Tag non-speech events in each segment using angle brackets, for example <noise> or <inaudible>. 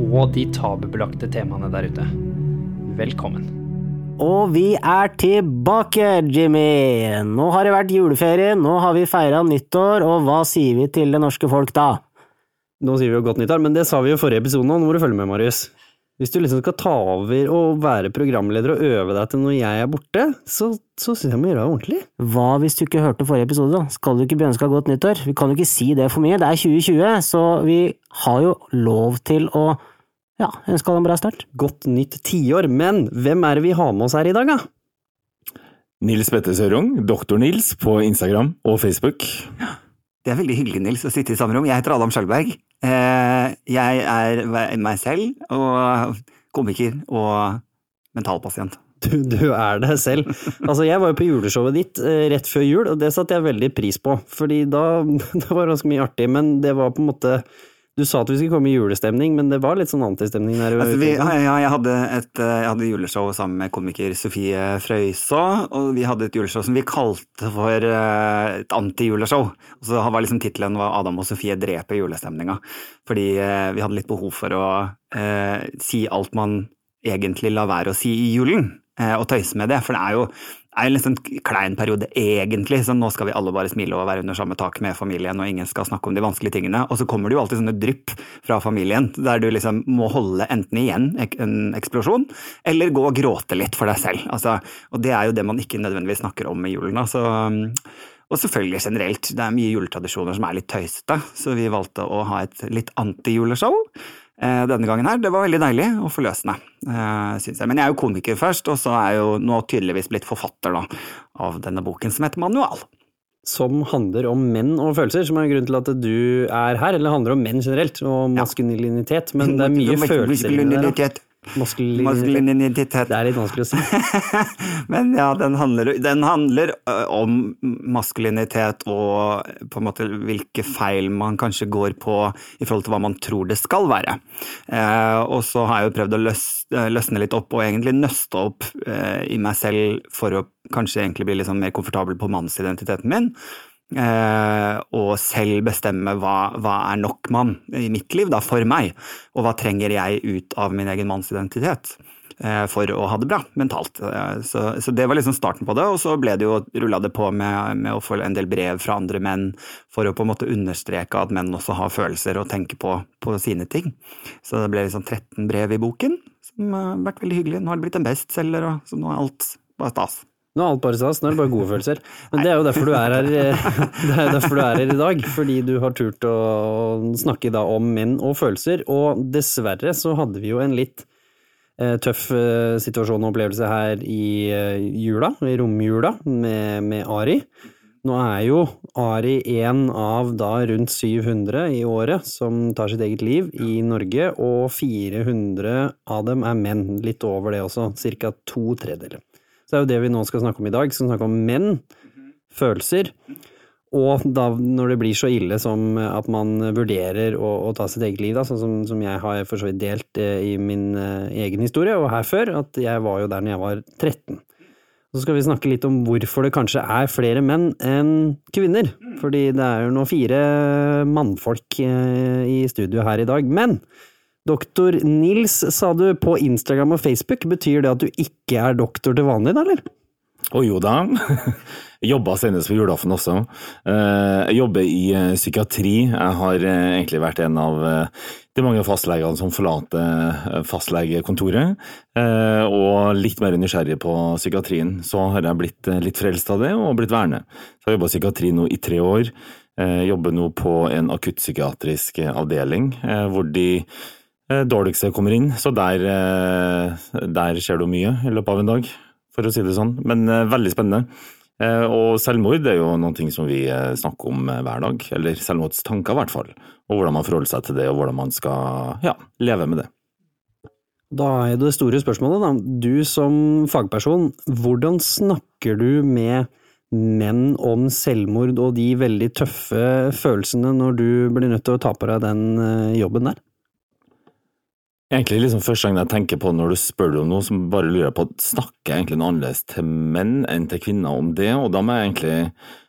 og de tabubelagte temaene der ute. Velkommen. Og vi er tilbake, Jimmy! Nå har det vært juleferie, nå har vi feira nyttår, og hva sier vi til det norske folk da? Nå sier vi jo godt nyttår, men det sa vi jo i forrige episode nå, nå må du følge med, Marius. Hvis du liksom skal ta over og være programleder og øve deg til når jeg er borte, så, så syns jeg må gjøre det ordentlig. Hva hvis du ikke hørte forrige episode, da? Skal du ikke bli ønska godt nyttår? Vi kan jo ikke si det for mye, det er 2020, så vi har jo lov til å ja, ønske alle en bra start. Godt nytt tiår, men hvem er det vi har med oss her i dag, da? Nils Petter Sørung, Doktor Nils på Instagram og Facebook. Det er veldig hyggelig, Nils, å sitte i samme rom. Jeg heter Adam Skjølberg. Eh, Jeg er meg selv, og komiker og mentalpasient. Du, du er det selv. Altså, jeg var jo på juleshowet ditt eh, rett før jul, og det satte jeg veldig pris på. Fordi da <laughs> det var ganske mye artig, men det var på en måte Du sa at vi skulle komme i julestemning, men det var litt sånn antistemning der. Altså, vi, ja, ja, jeg, hadde et, eh, jeg hadde juleshow sammen med komiker Sofie Frøysaa, og vi hadde et juleshow som vi kalte for eh, et antijuleshow. Så var liksom tittelen var 'Adam og Sofie dreper julestemninga'. Fordi eh, vi hadde litt behov for å eh, si alt man egentlig lar være å si i julen, eh, og tøyse med det. For det er jo er en sånn klein periode, egentlig. Så nå skal vi alle bare smile og være under samme tak med familien, og ingen skal snakke om de vanskelige tingene. Og så kommer det jo alltid sånne drypp fra familien, der du liksom må holde enten igjen en eksplosjon, eller gå og gråte litt for deg selv. Altså, og det er jo det man ikke nødvendigvis snakker om i julen. Altså, og selvfølgelig generelt, det er mye juletradisjoner som er litt tøysete, så vi valgte å ha et litt antijuleshow denne gangen her. Det var veldig deilig og forløsende, eh, syns jeg. Men jeg er jo komiker først, og så er jeg jo nå tydeligvis blitt forfatter da, av denne boken som heter Manual. Som handler om menn og følelser, som er grunnen til at du er her. Eller handler om menn generelt, og maskulinitet, men <laughs> det er mye følelser inni der. Maskulinitet. Det er litt vanskelig å si. <laughs> Men ja, den handler, den handler om maskulinitet og på en måte hvilke feil man kanskje går på i forhold til hva man tror det skal være. Eh, og så har jeg jo prøvd å løs, løsne litt opp og egentlig nøste opp eh, i meg selv for å kanskje egentlig bli sånn mer komfortabel på mannsidentiteten min. Eh, og selv bestemme hva, hva er nok mann i mitt liv, da, for meg, og hva trenger jeg ut av min egen mannsidentitet eh, for å ha det bra mentalt. Eh, så, så det var liksom starten på det, og så ble det jo rulla det på med, med å få en del brev fra andre menn for å på en måte understreke at menn også har følelser og tenker på, på sine ting. Så det ble liksom 13 brev i boken, som har vært veldig hyggelig. Nå har det blitt en bestselger, og så nå er alt bare stas. Nå er alt bare stas, nå er det bare gode følelser. Men det er jo derfor du er her, eh, <laughs> det er derfor du er her i dag. Fordi du har turt å snakke da om menn og følelser. Og dessverre så hadde vi jo en litt eh, tøff eh, situasjon og opplevelse her i jula, i romjula, med, med Ari. Nå er jo Ari en av da rundt 700 i året som tar sitt eget liv i Norge, og 400 av dem er menn. Litt over det også, ca. to tredjedeler. Så det er jo det vi nå skal snakke om i dag, skal snakke om menn, følelser, og da når det blir så ille som at man vurderer å, å ta sitt eget liv, da, sånn som, som jeg har for så vidt delt eh, i min eh, egen historie, og her før, at jeg var jo der når jeg var 13. Så skal vi snakke litt om hvorfor det kanskje er flere menn enn kvinner. Fordi det er jo nå fire mannfolk eh, i studio her i dag. Men doktor Nils, sa du på Instagram og Facebook, betyr det at du ikke er doktor til vanlig, da, eller? Å jo da, <laughs> jobba senest på julaften også. Eh, Jeg jobber i eh, psykiatri. Jeg har eh, egentlig vært en av de mange fastlegene som forlater fastlegekontoret. Og litt mer nysgjerrig på psykiatrien. Så har jeg blitt litt frelst av det, og blitt værende. Så jeg har jobba i psykiatri nå i tre år. Jeg Jobber nå på en akuttpsykiatrisk avdeling, hvor de dårligste kommer inn. Så der, eh, der skjer det jo mye i løpet av en dag, for å si det sånn. Men eh, veldig spennende. Eh, Og selvmord er jo noe som vi eh, snakker om eh, hver dag, eller selvmordstanker i hvert fall. Og hvordan man forholder seg til det, og hvordan man skal ja, leve med det. Da er det store spørsmålet, da. Du som fagperson, hvordan snakker du med menn om selvmord og de veldig tøffe følelsene når du blir nødt til å ta på deg den eh, jobben der? Egentlig liksom Første gang jeg tenker på når du spør om noe, så bare lurer på snakker jeg egentlig noe annerledes til menn enn til kvinner om det, og da må jeg egentlig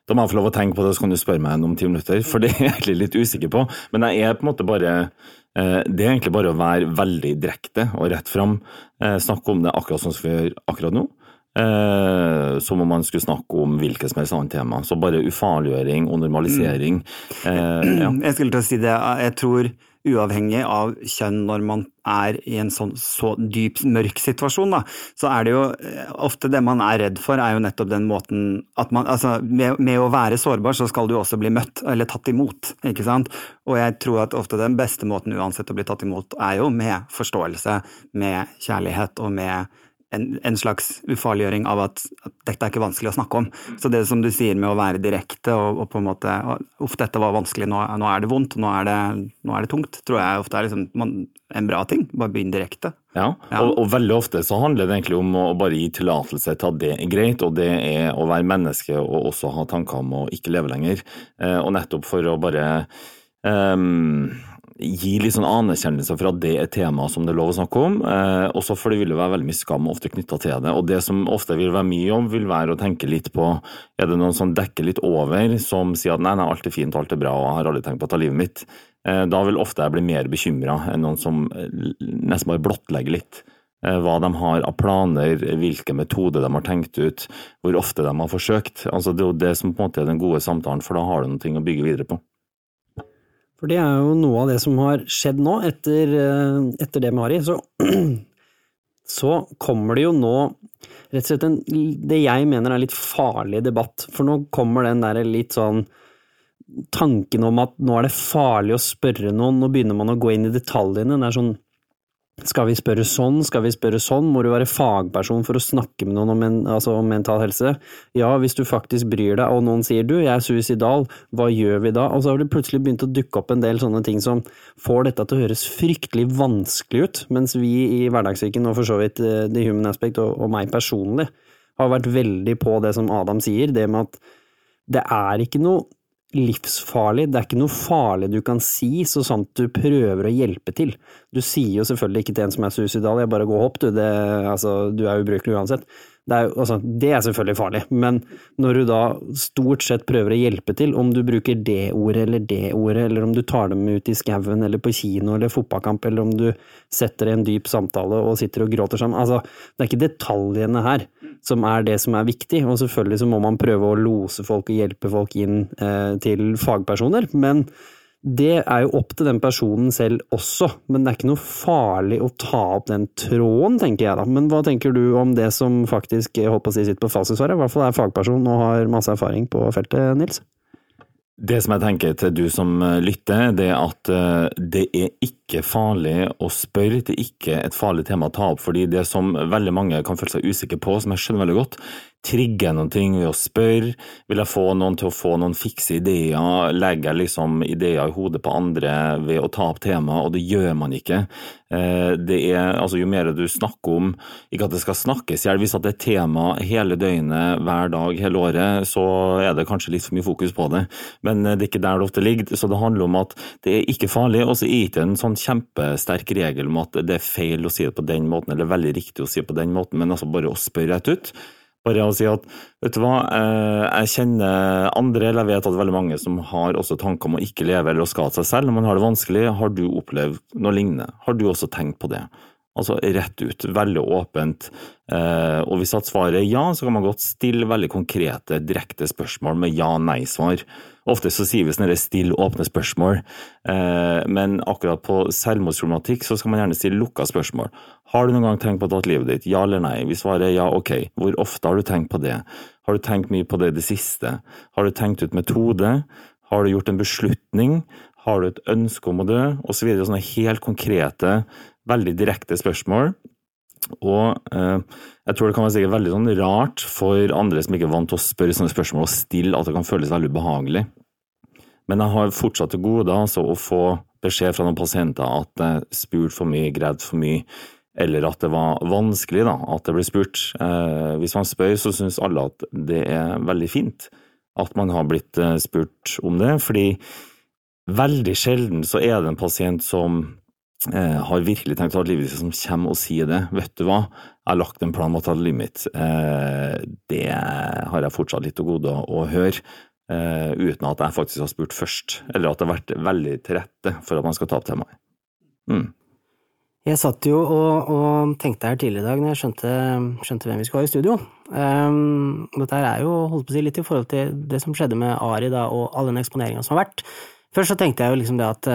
da må jeg få lov å tenke på det, så kan du spørre meg om ti minutter, for det er jeg egentlig litt usikker på. Men jeg er på en måte bare eh, Det er egentlig bare å være veldig direkte og rett fram. Eh, snakke om det akkurat sånn som vi gjør akkurat nå. Eh, som om man skulle snakke om hvilket som helst annet tema. Så bare ufarliggjøring og normalisering. Eh, ja. <clears throat> Jeg skulle til å si det. Jeg tror uavhengig av kjønn når man er i en sånn så dyp, mørk situasjon, da, så er det jo eh, ofte det man er redd for, er jo nettopp den måten at man Altså, med, med å være sårbar, så skal du også bli møtt, eller tatt imot, ikke sant? Og jeg tror at ofte den beste måten uansett å bli tatt imot, er jo med forståelse, med kjærlighet og med en, en, slags ufarliggjøring av at, at, dette er ikke vanskelig å snakke om. Så det som du sier med å være direkte og, og på en måte Uff, dette var vanskelig, nå, nå, er det vondt, nå er det, nå er det tungt, tror jeg ofte er liksom, man, en bra ting. Bare begynn direkte. Ja, ja. Og, og, veldig ofte så handler det egentlig om å bare gi tillatelse til at det er greit, og det er å være menneske og også ha tanker om å ikke leve lenger. Eh, og nettopp for å bare um gi litt sånn anerkjennelse for at det er tema som det er lov å snakke om. Eh, også for det vil være veldig mye skam ofte knytta til det. Og det som ofte vil være mye om, vil være å tenke litt på er det noen som dekker litt over, som sier at nei, nei, alt er fint, alt er bra, og jeg har aldri tenkt på å ta livet mitt. Eh, da vil ofte jeg bli mer bekymra enn noen som eh, nesten bare blottlegger litt. Eh, hva de har av planer, hvilke metoder de har tenkt ut, hvor ofte de har forsøkt. Altså Det er jo det som på en måte er den gode samtalen, for da har du noe å bygge videre på. For det er jo noe av det som har skjedd nå, etter, eh, etter det med Ari. Så, <clears throat> så, kommer det jo nå rett og slett en, det jeg mener er litt farlig debatt. For nå kommer den der litt sånn tanken om at nå er det farlig å spørre noen, nå begynner man å gå inn i detaljene. Det er sånn skal vi spørre sånn, skal vi spørre sånn, må du være fagperson for å snakke med noen om, en, altså om, mental helse? Ja, hvis du faktisk bryr deg og noen sier du, jeg er suicidal, hva gjør vi da? Og så har det plutselig begynt å dukke opp en del sånne ting som får dette til å høres fryktelig vanskelig ut, mens vi i Hverdagssyken, og for så vidt eh, The Human Aspect og, og meg personlig, har vært veldig på det som Adam sier, det med at det er ikke noe livsfarlig, det er ikke noe farlig du kan si så sant du prøver å hjelpe til. Du sier jo selvfølgelig ikke til en som er suicidal, jeg bare går opp, du, det, altså, du er ubrukelig uansett. Det er, altså, det er, selvfølgelig farlig, men når du da stort sett prøver å hjelpe til, om du bruker det ordet eller det ordet, eller om du tar dem ut i skauen eller på kino eller fotballkamp, eller om du setter en dyp samtale og sitter og gråter sammen, altså, det er ikke detaljene her som er det som er viktig, og selvfølgelig så må man prøve å lose folk og hjelpe folk inn eh, til fagpersoner, men det er jo opp til den personen selv også, men det er ikke noe farlig å ta opp den tråden, tenker jeg da. Men hva tenker du om det som faktisk jeg håper å si, sitter på fasitsvaret, i hvert fall er fagperson og har masse erfaring på feltet, Nils? Det som jeg tenker til du som eh, lytter, det er at eh, det er ikke farlig å spørre. Det er ikke et farlig tema å ta opp, fordi det som veldig mange kan føle seg usikre på, som jeg skjønner veldig godt, trigger jeg noen ting ved å spørre? Vil jeg få noen til å få noen fikse ideer? Legger jeg liksom ideer i hodet på andre ved å ta opp temaet, og det gjør man ikke. Eh, det er, altså Jo mer du snakker om, ikke at det skal snakkes i hjel, hvis det er tema hele døgnet, hver dag, hele året, så er det kanskje litt for mye fokus på det. Men eh, det er ikke der det ofte ligger. Så det handler om at det er ikke farlig, og så er det ikke en sånn kjempesterk regel om at det er feil å si det på den måten, eller veldig riktig å si det på den måten, men altså bare å spørre rett ut. Bare å si at vet du hva, eh, jeg kjenner andre, eller jeg vet at veldig mange som har også tanker om å ikke leve eller å skade seg selv når man har det vanskelig. Har du opplevd noe lignende? Har du også tenkt på det? Altså rett ut, veldig åpent. Eh, og hvis at svaret er ja, så kan man godt stille veldig konkrete, direkte spørsmål med ja-nei-svar. Ofte så sier vi sånne stille, åpne spørsmål, eh, men akkurat på selvmordsproblematikk så skal man gjerne stille lukka spørsmål. Har du noen gang tenkt på å ta livet ditt? Ja eller nei? Hvis svaret er ja, ok. Hvor ofte har du tenkt på det? Har du tenkt mye på det i det siste? Har du tenkt ut metode? Har du gjort en beslutning? Har du et ønske om å dø? Og så videre. Sånne helt konkrete veldig direkte spørsmål. Og eh, jeg tror det kan være sikkert veldig sånn rart for andre som ikke er vant til å spørre sånne spørsmål og stille, at det kan føles veldig ubehagelig. Men jeg har fortsatt til gode altså, å få beskjed fra noen pasienter at jeg spurte for mye, greide for mye, eller at det var vanskelig da, at det ble spurt. Eh, hvis man spør, så syns alle at det er veldig fint at man har blitt eh, spurt om det, fordi veldig sjelden så er det en pasient som har virkelig tenkt å ta livet sitt, som kommer og sier det. Vet du hva, jeg har lagt en plan om å ta livet mitt. Eh, det har jeg fortsatt litt til gode å, høre. Eh, uten at jeg faktisk har spurt først, eller at det har vært veldig til rette for at man skal ta opp temaet. Mm. Jeg satt jo og, og, tenkte her tidligere i dag når jeg skjønte, skjønte hvem vi skulle ha i studio. Um, dette er jo holdt på å si litt i forhold til det som skjedde med Ari da, og all den eksponeringa som har vært. Først så tenkte jeg jo liksom det at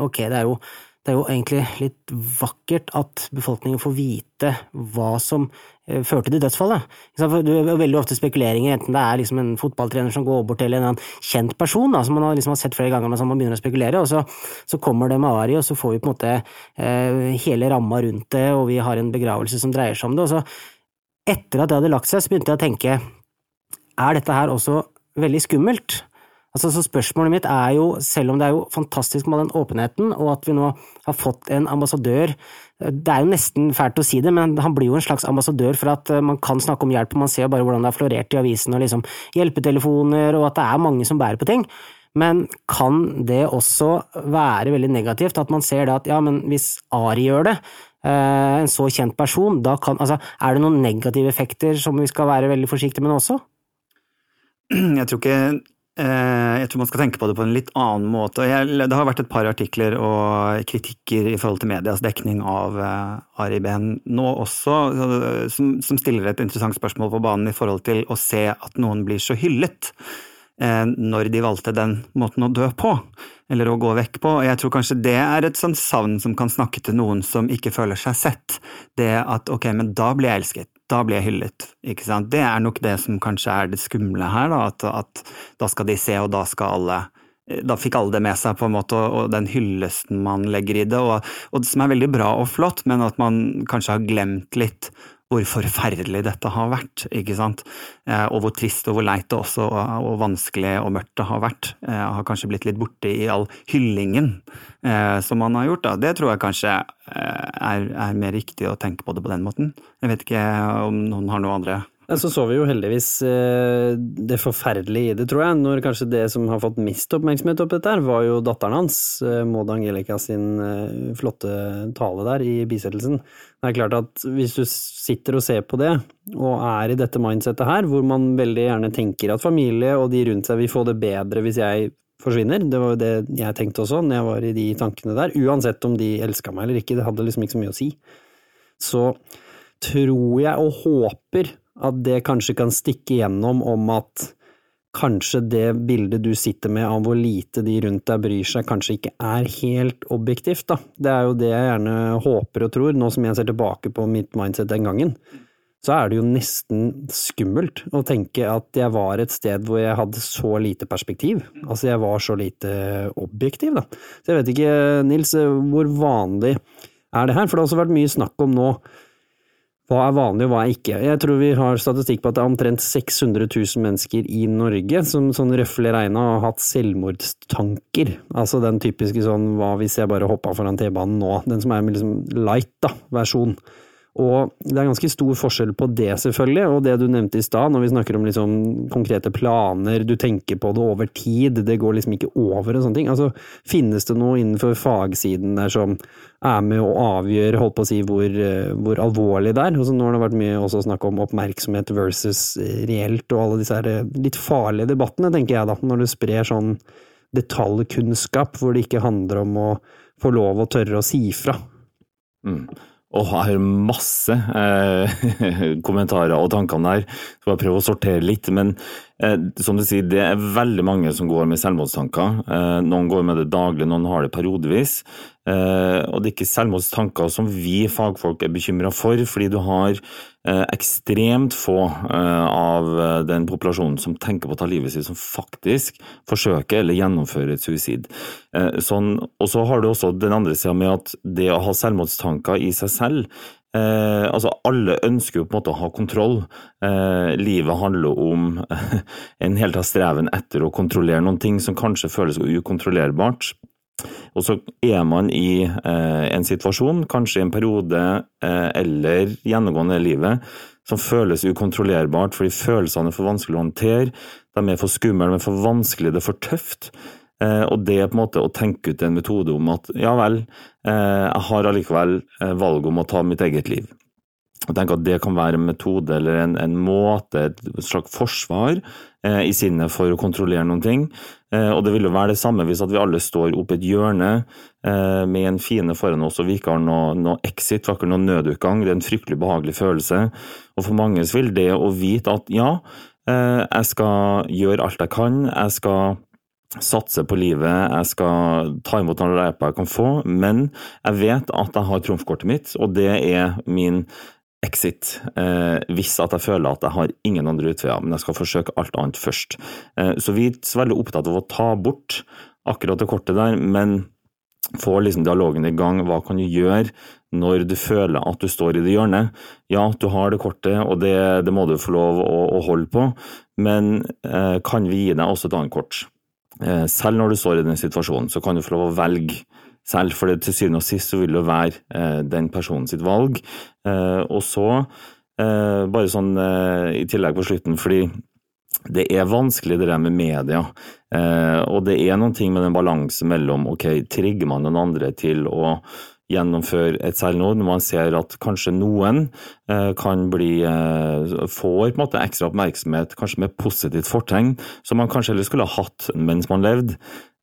ok, det er jo det er jo egentlig litt vakkert at befolkningen får vite hva som eh, førte til dødsfallet. Det er veldig ofte spekuleringer, enten det er liksom en fotballtrener som går bort til en kjent person da, som man har liksom sett flere ganger, men som man begynner å spekulere, og så, så kommer det med Ari, og så får vi på en måte eh, hele ramma rundt det, og vi har en begravelse som dreier seg om det. og så Etter at det hadde lagt seg, så begynte jeg å tenke, er dette her også veldig skummelt? Altså, så Spørsmålet mitt er jo, selv om det er jo fantastisk med den åpenheten, og at vi nå har fått en ambassadør Det er jo nesten fælt å si det, men han blir jo en slags ambassadør for at eh, man kan snakke om hjelp, og man ser bare hvordan det har florert i avisen, og liksom hjelpetelefoner, og at det er mange som bærer på ting. Men kan det også være veldig negativt, at man ser det at ja, men hvis Ari gjør det, eh, en så kjent person, da kan Altså, er det noen negative effekter som vi skal være veldig forsiktige med nå også? Jeg tror ikke Eh, jeg tror man skal tenke på det på en litt annen måte. det har vært et par artikler og kritikker i forhold til medias dekning av eh, Ari Behn nå også, som, stiller et interessant spørsmål på banen i forhold til å se at noen blir så hyllet eh, når de valgte den måten å dø på, eller å gå vekk på. Jeg tror kanskje det er et sånt savn som kan snakke til noen som ikke føler seg sett. Det at ok, men da blir jeg elsket da blir jeg hyllet. Ikke sant? Det er nok det som kanskje er det skumle her, da, at, at, da skal de se, og da skal alle Da fikk alle det med seg, på en måte, og, og den hyllesten man legger i det, og, og som er veldig bra og flott, men at man kanskje har glemt litt hvor forferdelig dette har vært, ikke sant, eh, og hvor trist og hvor leit det også, og, vanskelig og mørkt det har vært. Jeg eh, har kanskje blitt litt borte i all hyllingen eh, som man har gjort, da. Det tror jeg kanskje er, er, mer riktig å tenke på det på den måten. Jeg vet ikke om noen har noe andre så så vi jo heldigvis eh, det forferdelige i det, tror jeg. Når kanskje det som har fått mest oppmerksomhet opp dette, her, var jo datteren hans, eh, Maud Angelica sin eh, flotte tale der i bisettelsen. Det er klart at hvis du sitter og ser på det, og er i dette mindsettet her, hvor man veldig gjerne tenker at familie og de rundt seg vil få det bedre hvis jeg forsvinner, det var jo det jeg tenkte også når jeg var i de tankene der, uansett om de elska meg eller ikke, det hadde liksom ikke så mye å si. Så tror jeg og håper at det kanskje kan stikke gjennom om at kanskje det bildet du sitter med av hvor lite de rundt deg bryr seg, kanskje ikke er helt objektivt, da. Det er jo det jeg gjerne håper og tror, nå som jeg ser tilbake på mitt mindset den gangen. Så er det jo nesten skummelt å tenke at jeg var et sted hvor jeg hadde så lite perspektiv. Altså, jeg var så lite objektiv, da. Så jeg vet ikke, Nils, hvor vanlig er det her? For det har også vært mye snakk om nå hva er vanlig og hva er ikke? Jeg tror vi har statistikk på at det er omtrent 600 000 mennesker i Norge som sånn røffelig regna har hatt selvmordstanker. Altså den typiske sånn hva hvis jeg bare hoppa foran T-banen nå? Den som er liksom light, da, versjon. Og det er ganske stor forskjell på det, selvfølgelig, og det du nevnte i stad, når vi snakker om liksom konkrete planer, du tenker på det over tid, det går liksom ikke over og sånne ting. Altså, finnes det noe innenfor fagsiden der som er med å avgjøre, holdt på å si, hvor, hvor alvorlig det er? Altså, nå har det vært mye også snakk om oppmerksomhet versus reelt, og alle disse her litt farlige debattene, tenker jeg da, når du sprer sånn detaljkunnskap hvor det ikke handler om å få lov å tørre å si fra. Mm og har masse eh, <laughs> kommentarer og tanker om det her. Skal bare prøve å sortere litt. Men eh, som du sier, det er veldig mange som går med selvmordstanker. Eh, noen går med det daglig, noen har det periodevis. Eh, og det er ikke selvmordstanker som vi fagfolk er bekymra for, fordi du har eh, ekstremt få eh, av den populasjonen som tenker på å ta livet sitt, som faktisk forsøker eller gjennomfører et suicid. Sånn, og så har du også den andre sida med at det å ha selvmordstanker i seg selv Eh, altså Alle ønsker jo på en måte å ha kontroll. Eh, livet handler om <laughs> en helt av streven etter å kontrollere noen ting som kanskje føles ukontrollerbart. Og så er man i eh, en situasjon, kanskje i en periode eh, eller gjennomgående i livet, som føles ukontrollerbart fordi følelsene er for vanskelig å håndtere, de er for skumle, de er for vanskelig, det er for tøft. Eh, og det er på en måte å tenke ut en metode om at ja vel, eh, jeg har allikevel valget valg om å ta mitt eget liv. Jeg tenker at Det kan være en metode eller en, en måte, et slags forsvar eh, i sinnet for å kontrollere noen ting. Eh, og Det vil jo være det samme hvis vi alle står oppe i et hjørne eh, med en fiende foran oss og vi ikke har noe, noe exit, vi har ikke noen nødutgang. Det er en fryktelig behagelig følelse. Og For mange vil det å vite at ja, eh, jeg skal gjøre alt jeg kan, jeg skal satse på livet, jeg skal ta imot all hjelpa jeg kan få, men jeg vet at jeg har trumfkortet mitt, og det er min exit eh, hvis at jeg føler at jeg har ingen andre utveier, men jeg skal forsøke alt annet først. Eh, så vi er veldig opptatt av å ta bort akkurat det kortet der, men få liksom dialogen i gang. Hva kan du gjøre når du føler at du står i det hjørnet? Ja, du har det kortet, og det, det må du få lov å, å holde på, men eh, kan vi gi deg også et annet kort? Eh, selv når du står i den situasjonen, så kan du få lov å velge selv, for til syvende og sist så vil det være eh, den personen sitt valg. Eh, og så, eh, bare sånn i tillegg på slutten, fordi det er vanskelig det der med media, og det er noen ting med den balansen mellom ok, trigger man den andre til å gjennomføre et selvmord når man ser at kanskje noen kan bli får på en måte ekstra oppmerksomhet, kanskje med positivt fortegn, som man kanskje heller skulle ha hatt mens man levde.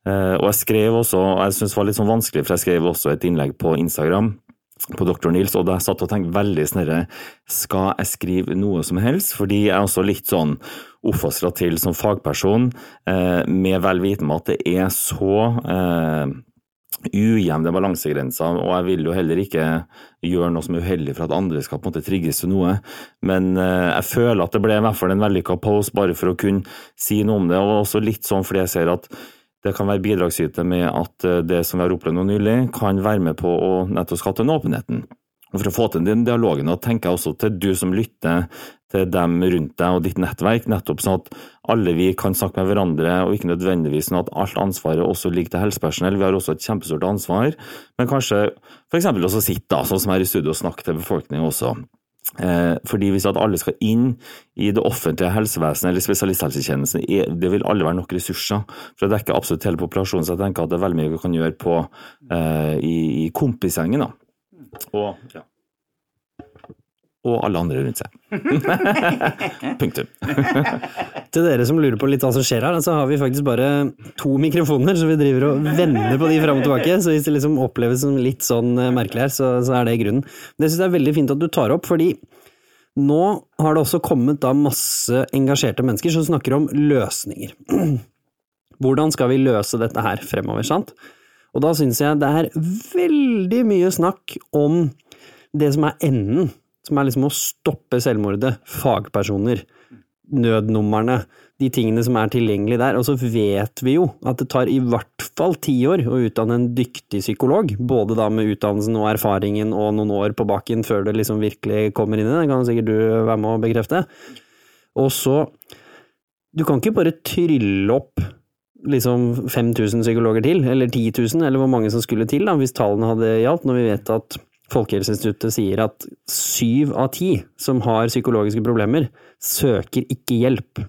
Eh, og jeg skrev også, og jeg syns det var litt sånn vanskelig, for jeg skrev også et innlegg på Instagram på Dr. Nils, og da jeg satt og tenkte veldig snarere skal jeg skrive noe som helst, fordi jeg er også litt sånn oppfostra til som fagperson, eh, med vel vitende om at det er så eh, ujevne balansegrenser, og jeg vil jo heller ikke gjøre noe som er uheldig for at andre skal på en måte trigges til noe, men eh, jeg føler at det ble i hvert fall en vellykka pose bare for å kunne si noe om det, og også litt sånn fordi jeg ser at det kan være bidragsyter med at eh, det som vi har opplevd nå nylig, kan være med på å nettopp skape den åpenheten. Og For å få til den dialogen, og tenker jeg også til du som lytter til dem rundt deg og ditt nettverk, nettopp sånn at alle vi kan snakke med hverandre, og ikke nødvendigvis sånn at alt ansvaret også ligger til helsepersonell. Vi har også et kjempestort ansvar, men kanskje f.eks. også sitte sånn som her i studio og snakke til befolkningen også. Eh, fordi Hvis at alle skal inn i det offentlige helsevesenet eller spesialisthelsetjenesten, det vil alle være nok ressurser for å dekke absolutt hele populasjonen. Så jeg tenker at det er veldig mye vi kan gjøre på, eh, i, i kompisgjengen. Og, ja og alle andre rundt seg. <laughs> Punktum. Til dere som lurer på litt hva som skjer her, så har vi faktisk bare to mikrofoner, så vi driver og vender på de fram og tilbake. Så hvis det liksom oppleves som litt sånn eh, merkelig her, så, så er det grunnen. Det syns jeg er veldig fint at du tar opp, fordi nå har det også kommet da masse engasjerte mennesker som snakker om løsninger. <clears throat> Hvordan skal vi løse dette her fremover, sant? Og da syns jeg det er veldig mye snakk om det som er enden som er liksom å stoppe selvmordet, fagpersoner, nødnumrene, de tingene som er tilgjengelige der. Og så vet vi jo at det tar i hvert fall ti år å utdanne en dyktig psykolog, både da med utdannelsen og erfaringen og noen år på baken før det liksom virkelig kommer inn i det kan sikkert du være med å bekrefte. Og så Du kan ikke bare trylle opp liksom 5000 psykologer til, eller 10 000, eller hvor mange som skulle til, da, hvis tallene hadde gjaldt, når vi vet at Folkehelseinstituttet sier at syv av ti som har psykologiske problemer, søker ikke hjelp.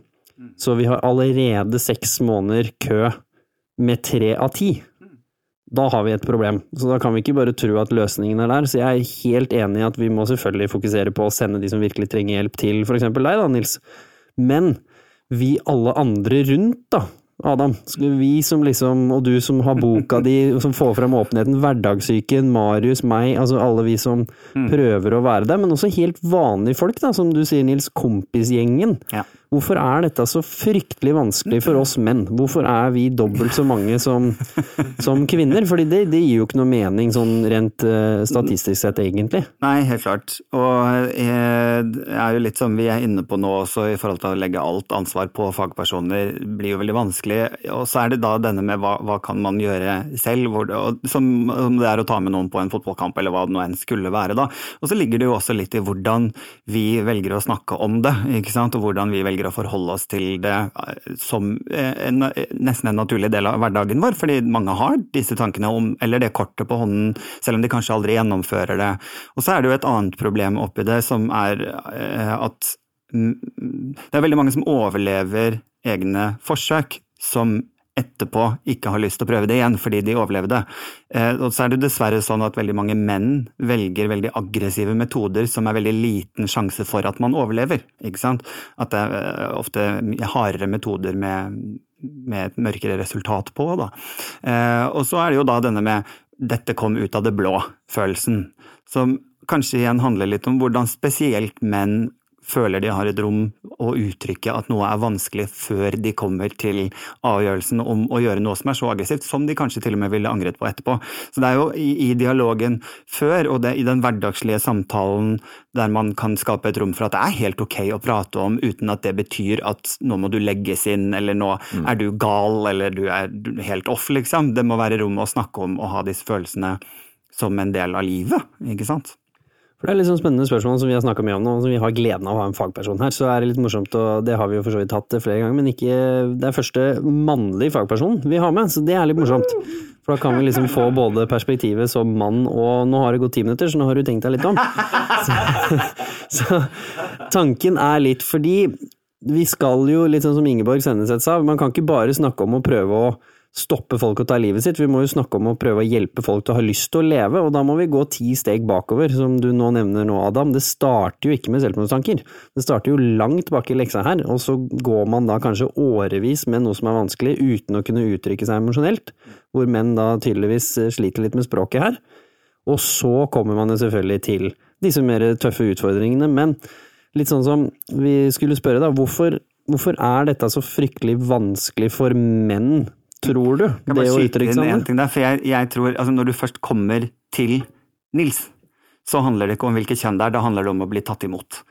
Så vi har allerede seks måneder kø med tre av ti. Da har vi et problem. Så da kan vi ikke bare tro at løsningen er der. Så jeg er helt enig i at vi må selvfølgelig fokusere på å sende de som virkelig trenger hjelp, til for eksempel deg da, Nils. Men vi alle andre rundt, da, Adam, vi som liksom, og du som har boka di, <laughs> som får frem åpenheten, Hverdagssyken, Marius, meg, altså alle vi som mm. prøver å være der, men også helt vanlige folk, da, som du sier, Nils, kompisgjengen. Ja. Hvorfor er dette så fryktelig vanskelig for oss menn? Hvorfor er vi dobbelt så mange som, som kvinner? Fordi det, det, gir jo ikke noe mening sånn rent uh, statistisk sett, egentlig. Nei, helt klart. Og jeg, er jo litt som vi er inne på nå også, i forhold til å legge alt ansvar på fagpersoner, blir jo veldig vanskelig. Og så er det da denne med hva, hva kan man gjøre selv, det, som, som, det er å ta med noen på en fotballkamp, eller hva det nå enn skulle være, da. Og så ligger det jo også litt i hvordan vi velger å snakke om det, ikke sant, og hvordan vi velger velger å forholde oss til det eh, som en, nesten en naturlig del av hverdagen vår, fordi mange har disse tankene om, eller det kortet på hånden, selv om de kanskje aldri gjennomfører det. Og så er det jo et annet problem oppi det, som er at det er veldig mange som overlever egne forsøk, som etterpå ikke har lyst til å prøve det igjen fordi de overlevde. Eh, og så er det dessverre sånn at veldig mange menn velger veldig aggressive metoder som er veldig liten sjanse for at man overlever. ikke sant? At det er eh, ofte hardere metoder med, med et mørkere resultat på. Da. Eh, og så er det jo da denne med 'dette kom ut av det blå'-følelsen, som kanskje igjen handler litt om hvordan spesielt menn føler de har et rom å uttrykke at noe er vanskelig før de kommer til avgjørelsen om å gjøre noe som er så aggressivt, som de kanskje til og med ville angret på etterpå. Så det er jo i, i dialogen før, og det, i den hverdagslige samtalen der man kan skape et rom for at det er helt ok å prate om uten at det betyr at nå må du legges inn, eller nå mm. er du gal, eller du er helt off, liksom. Det må være rom å snakke om og ha disse følelsene som en del av livet, ikke sant. For Det er litt sånn spennende spørsmål som vi har snakka mye om nå, som vi har gleden av å ha en fagperson her. Så er det litt morsomt, og det har vi jo for så vidt hatt flere ganger, men ikke Det er første mannlige fagperson vi har med, så det er litt morsomt. For da kan vi liksom få både perspektivet som mann og Nå har det gått ti minutter, så nå har du tenkt deg litt om. <laughs> Så, så tanken er litt fordi vi skal jo, litt sånn som Ingeborg Senneset sa, man kan ikke bare snakke om å prøve å stoppe folk å ta livet sitt. Vi må jo snakke om å prøve å hjelpe folk til å ha lyst til å leve, og da må vi gå ti steg bakover, som du nå nevner nå, Adam. Det starter jo ikke med selvmordstanker. Det starter jo langt bak i leksa her, og så går man da kanskje årevis med noe som er vanskelig, uten å kunne uttrykke seg emosjonelt, hvor menn da tydeligvis sliter litt med språket her. Og så kommer man jo selvfølgelig til disse mer tøffe utfordringene, men litt sånn som vi skulle spørre, da, hvorfor, hvorfor er dette så fryktelig vanskelig for menn tror du? Jeg det å uttrykke? Der, for jeg, jeg tror, altså Når du først kommer til Nils, så handler det ikke om hvilket kjønn det er, da handler det om å bli tatt imot.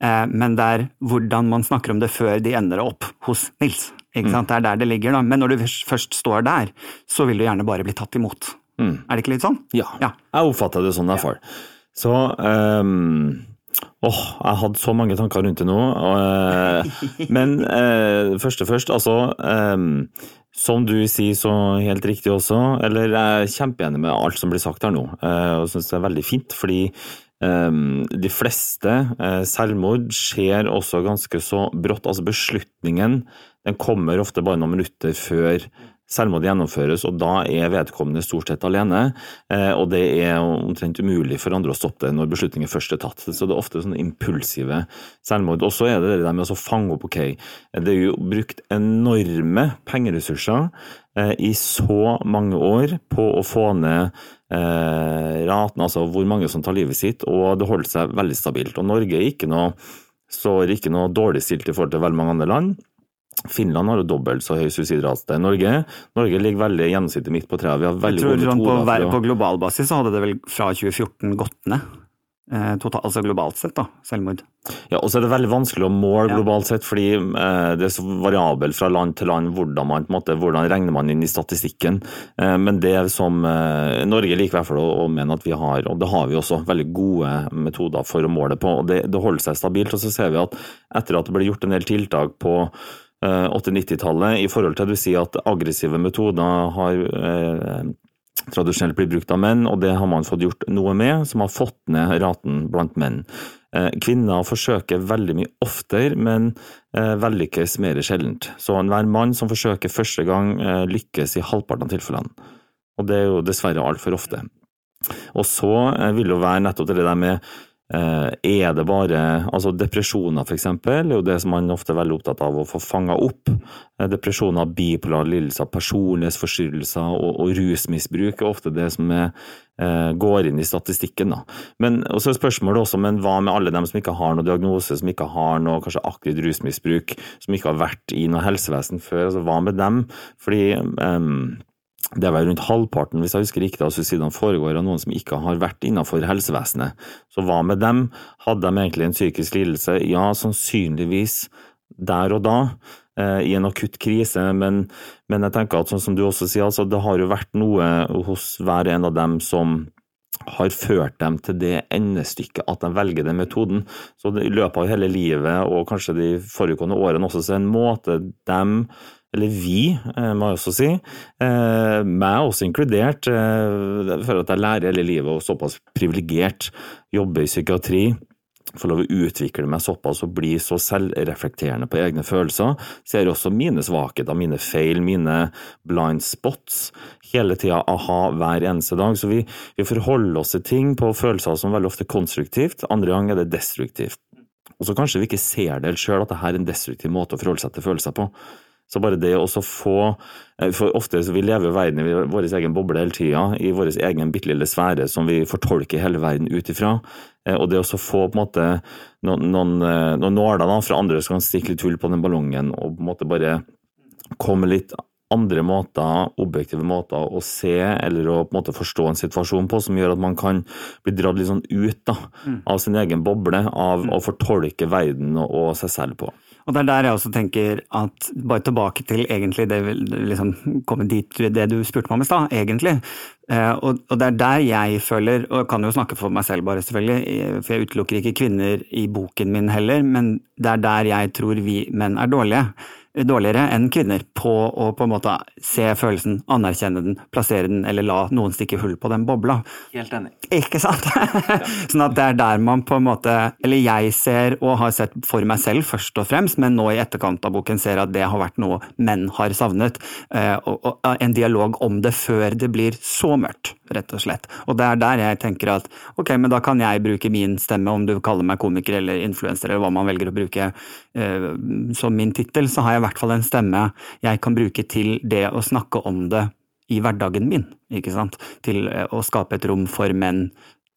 Eh, men det er hvordan man snakker om det før de ender opp hos Nils. Ikke mm. Det er der det ligger, da. Men når du først står der, så vil du gjerne bare bli tatt imot. Mm. Er det ikke litt sånn? Ja, ja. jeg oppfatter det sånn i hvert fall. Så um Åh, oh, jeg hadde så mange tanker rundt det nå. Uh, <laughs> men eh, og først, altså um, som du sier så helt riktig også, eller jeg er kjempeenig med alt som blir sagt her nå, eh, og syns det er veldig fint, fordi um, de fleste uh, selvmord skjer også ganske så brått. Altså beslutningen den kommer ofte bare noen minutter før Selvmord gjennomføres, og da er vedkommende stort sett alene. Eh, og det er omtrent umulig for andre å stoppe det når beslutningen først er tatt. Så det er ofte sånne impulsive selvmord. Og så er det det der med å fange opp ok, det er jo brukt enorme pengeressurser eh, i så mange år på å få ned eh, raten, altså hvor mange som tar livet sitt, og det holder seg veldig stabilt. Og Norge er ikke noe, står ikke noe dårlig stilt i forhold til veldig mange andre land. Finland har jo dobbelt så høy suicidrate enn Norge. Norge ligger veldig gjennomsnittet midt på treet. Vi har veldig gode metoder. På, på global basis så hadde det vel fra 2014 gått ned? Eh, total, altså globalt sett, da, selvmord. Ja, og så er det veldig vanskelig å måle globalt sett, fordi eh, det er så variabelt fra land til land hvordan man på en måte, hvordan regner man inn i statistikken. Eh, men det som eh, Norge liker i hvert fall å, å mene at vi har, og det har vi også, veldig gode metoder for å måle på. og det, det holder seg stabilt. Og så ser vi at etter at det ble gjort en del tiltak på 80-90-tallet eh, i forhold til at du sier at aggressive metoder har eh, tradisjonelt blitt brukt av menn, og det har man fått gjort noe med, som har fått ned raten blant menn. Eh, kvinner forsøker veldig mye oftere, men eh, vellykkes mer sjeldent. Så enhver mann som forsøker første gang, lykkes i halvparten av tilfellene. Og det er jo dessverre altfor ofte. Og så vil det jo være nettopp det der med er det bare altså Depresjoner, f.eks., er jo det som man ofte er veldig opptatt av å få fanga opp. Eh, depresjoner, bipolar lidelser, personlighetsforstyrrelser og, og, rusmisbruk er ofte det som er, eh, går inn i statistikken. Da. Men så er spørsmålet også, men hva med alle dem som ikke har noen diagnose, som ikke har noe kanskje aktivt rusmisbruk, som ikke har vært i noe helsevesen før? altså Hva med dem? Fordi um, det er vel rundt halvparten hvis jeg husker riktig, av suicidene foregår av noen som ikke har vært innenfor helsevesenet. Så hva med dem? Hadde de egentlig en psykisk lidelse? Ja, sannsynligvis der og da, eh, i en akutt krise, men, men, jeg tenker at sånn som du også sier, altså, det har jo vært noe hos hver en av dem som har ført dem til det endestykket at de velger den metoden. Så I løpet av hele livet, og kanskje de foregående årene også, så er en måte de eller vi, eh, må jeg også si, eh, meg også inkludert, jeg for at jeg lærer hele livet og såpass privilegert, jobber i psykiatri, får lov å utvikle meg såpass og bli så selvreflekterende på egne følelser, ser også mine svakheter, mine feil, mine blind spots, hele tida aha hver eneste dag. Så vi, vi forholder oss til ting på følelser som veldig ofte er konstruktivt, andre ganger er det destruktivt. Og så kanskje vi ikke ser det sjøl, at dette er en destruktiv måte å forholde seg til følelser på. Så bare det å få eh, For ofte så vi lever verden i vår egen boble hele tida, i vår egen bitte lille sfære som vi fortolker hele verden ut ifra. Eh, og det å få på en måte noen, noen, eh, noen nåler fra andre som kan stikke litt hull på den ballongen, og på en måte bare komme litt andre måter, objektive måter å se eller å på en måte forstå en situasjon på, som gjør at man kan bli dratt litt sånn ut da, mm. av sin egen boble, av å fortolke verden og, og seg selv på. Og det er der jeg også tenker at, bare tilbake til egentlig det liksom komme dit det du spurte meg om i stad, egentlig. Eh, og, og, det er der jeg føler, og jeg kan jo snakke for meg selv bare selvfølgelig, for jeg utelukker ikke kvinner i boken min heller, men det er der jeg tror vi menn er dårlige dårligere enn kvinner på å på en måte se følelsen, anerkjenne den, plassere den, eller la noen stikke hull på den bobla. Helt enig. Ikke sant? <laughs> sånn at det er der man på en måte, eller jeg ser og har sett for meg selv først og fremst, men nå i etterkant av boken ser at det har vært noe menn har savnet. Eh, og en dialog om det før det blir så mørkt, rett og slett. Og det er der jeg tenker at ok, men da kan jeg bruke min stemme, om du kaller meg komiker eller influenser eller hva man velger å bruke uh, som min tittel, så har jeg i hvert fall en stemme jeg kan bruke til det å snakke om det i hverdagen min, ikke sant. Til eh, å skape et rom for menn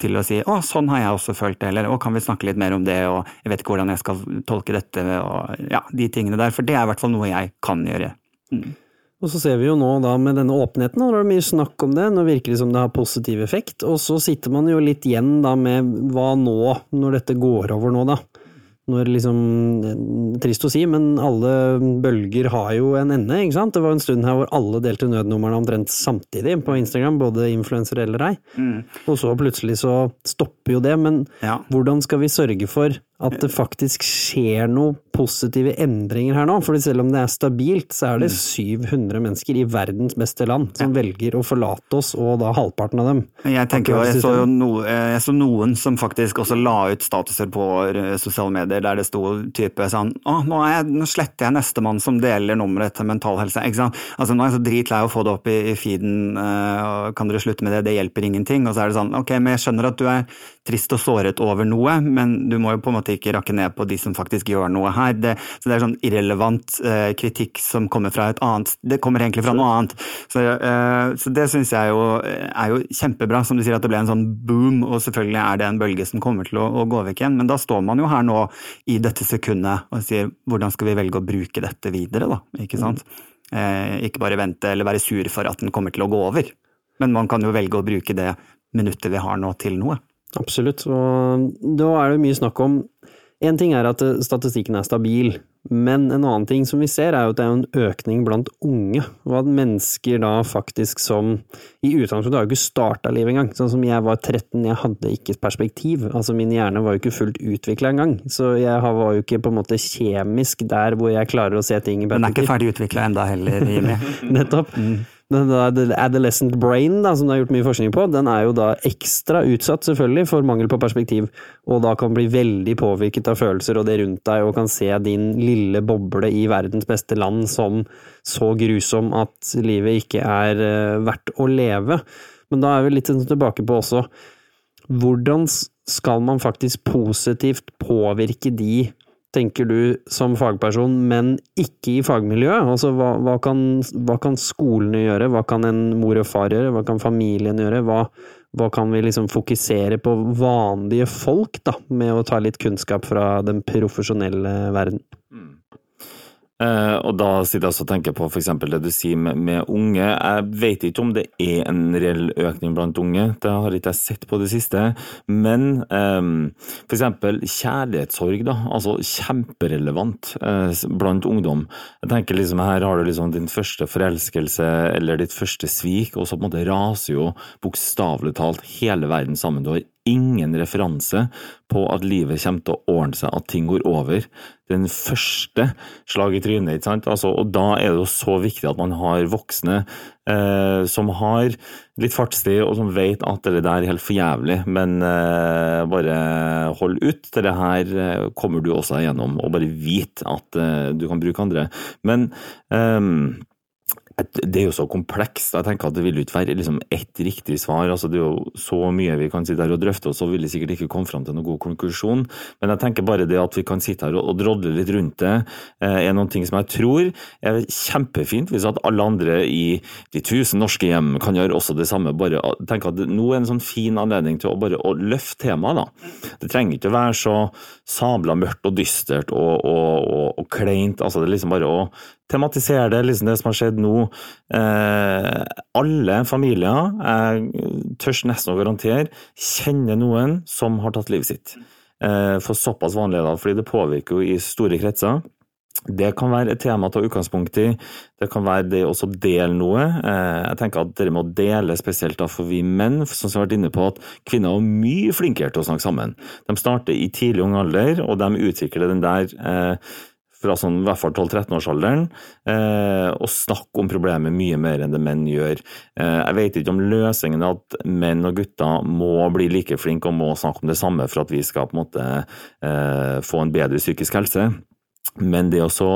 til å si 'å, sånn har jeg også følt det', eller 'å, kan vi snakke litt mer om det', og 'jeg vet ikke hvordan jeg skal tolke dette', og ja, de tingene der. For det er i hvert fall noe jeg kan gjøre. Mm. Og så ser vi jo nå da med denne åpenheten, det er mye snakk om det, nå virker det som det har positiv effekt, og så sitter man jo litt igjen da med hva nå, når dette går over nå, da når liksom Trist å si, men alle bølger har jo en ende, ikke sant? Det var en stund her hvor alle delte nødnumrene omtrent samtidig på Instagram, både influensere eller ei. Mm. Og så plutselig så stopper jo det, men ja. hvordan skal vi sørge for at det faktisk skjer noen positive endringer her nå. For selv om det er stabilt, så er det 700 mm. mennesker i verdens beste land som ja. velger å forlate oss, og da halvparten av dem. Jeg tenker jo, jeg så jo no, jeg så noen som faktisk også la ut statuser på sosiale medier der det sto type sånn Å, nå, jeg, nå sletter jeg nestemann som deler nummeret til Mental Helse. Ikke sant? Altså, nå er jeg så dritlei av å få det opp i, i feeden, uh, kan dere slutte med det, det hjelper ingenting. Og så er det sånn, ok, men jeg skjønner at du er trist og såret over noe, men du må jo på en måte ikke rakke ned på de som faktisk gjør noe her. Det, så det er sånn irrelevant eh, kritikk som kommer fra et annet Det kommer egentlig fra noe annet. Så, eh, så det syns jeg jo er jo kjempebra, som du sier at det ble en sånn boom, og selvfølgelig er det en bølge som kommer til å, å gå vekk igjen. Men da står man jo her nå i dette sekundet og sier hvordan skal vi velge å bruke dette videre, da. Ikke sant. Eh, ikke bare vente eller være sur for at den kommer til å gå over. Men man kan jo velge å bruke det minuttet vi har nå til noe. Absolutt, og da er det mye snakk om Én ting er at statistikken er stabil, men en annen ting som vi ser er jo at det er en økning blant unge, og at mennesker da faktisk som i utgangspunktet har jo ikke starta livet engang. Sånn som jeg var 13, jeg hadde ikke perspektiv. Altså min hjerne var jo ikke fullt utvikla engang. Så jeg var jo ikke på en måte kjemisk der hvor jeg klarer å se ting i perspektiv. Den er ikke ferdig utvikla enda heller, Jimmy. <laughs> Nettopp. Mm. Adolescent brain, da, som det er gjort mye forskning på, den er jo da ekstra utsatt selvfølgelig for mangel på perspektiv, og da kan bli veldig påvirket av følelser og det rundt deg, og kan se din lille boble i verdens beste land som så grusom at livet ikke er uh, verdt å leve. Men da er vi litt tilbake på også hvordan skal man faktisk positivt påvirke de tenker du som fagperson, men ikke i fagmiljøet? Altså, hva, hva, kan, hva, kan, skolene gjøre, hva kan en mor og far gjøre, hva kan familien gjøre? Hva, hva kan vi liksom fokusere på vanlige folk, da, med å ta litt kunnskap fra den profesjonelle verden? Mm. Eh, og da sitter jeg og tenker på f.eks. det du sier med, med, unge. Jeg vet ikke om det er en reell økning blant unge, det har ikke jeg sett på det siste. Men um, f.eks. kjærlighetssorg, da. Altså kjemperelevant uh, blant ungdom. Jeg tenker liksom Her har du liksom din første forelskelse eller ditt første svik, og så på en måte raser jo bokstavelig talt hele verden sammen. Du har ingen referanse på at livet kommer til å ordne seg, at ting går over. Den første slag i trynet, ikke sant. Altså, og da er det jo så viktig at man har voksne eh, som har litt fartstid, og som vet at det der er helt for jævlig, men eh, bare hold ut. Til Det her eh, kommer du også igjennom, og bare vit at eh, du kan bruke andre. Men eh, det er jo så komplekst. Jeg tenker at Det vil ikke være liksom ett riktig svar. altså Det er jo så mye vi kan sitte her og drøfte, og så vil vi sikkert ikke komme fram til noen god konklusjon. Men jeg tenker bare det at vi kan sitte her og drodle litt rundt det, eh, er noen ting som jeg tror er kjempefint hvis at alle andre i de tusen norske hjem kan gjøre også det samme. bare tenk at Nå er en sånn fin anledning til å bare å løfte temaet. da. Det trenger ikke å være så sabla mørkt og dystert og, og, og, og kleint. altså Det er liksom bare å tematisere det, liksom det som har skjedd nå. Eh, alle familier, jeg tør nesten å garantere, kjenner noen som har tatt livet sitt. Eh, for såpass vanlig det, fordi det påvirker jo i store kretser. Det kan være et tema å ta utgangspunkt i. Det kan være det å dele noe. Eh, jeg tenker at dere må dele, spesielt da for vi menn, som har vært inne på at kvinner er mye flinkere til å snakke sammen. De starter i tidlig ung alder, og de utvikler den der eh, fra sånn, i hvert fall 12-13-årsalderen, eh, og snakke om problemet mye mer enn det menn gjør. Eh, jeg vet ikke om løsningen er at menn og gutter må bli like flinke og må snakke om det samme for at vi skal på en måte eh, få en bedre psykisk helse. Men det å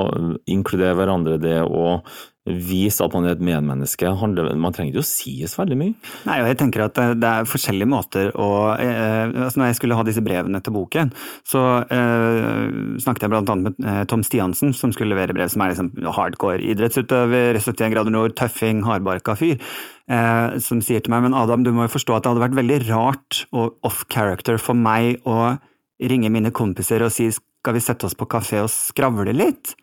inkludere hverandre, det å vise at man er et medmenneske. Man trenger ikke å sies veldig mye. Nei, og jeg tenker at det er forskjellige måter å eh, altså Når jeg skulle ha disse brevene til boken, så eh, snakket jeg bl.a. med eh, Tom Stiansen, som skulle levere brev, som er liksom hardcore idrettsutøver, 71 grader nord, tøffing, hardbarka fyr. Eh, som sier til meg men Adam, du må jo forstå at det hadde vært veldig rart og off character for meg å ringe mine kompiser og si skal vi sette oss på kafé og skravle litt?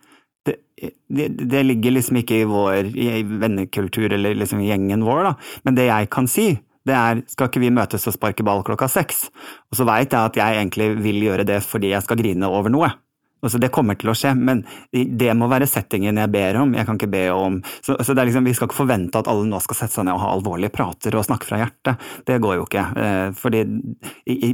Det, det, ligger liksom ikke i vår i vennekultur eller liksom gjengen vår, da. Men det jeg kan si, det er skal ikke vi møtes og sparke ball klokka seks? Og så veit jeg at jeg egentlig vil gjøre det fordi jeg skal grine over noe. Altså, det kommer til å skje, men det må være settingen jeg ber om. Jeg kan ikke be om så, så liksom, Vi skal ikke forvente at alle nå skal sette seg ned og ha alvorlige prater og snakke fra hjertet. Det går jo ikke. Eh, fordi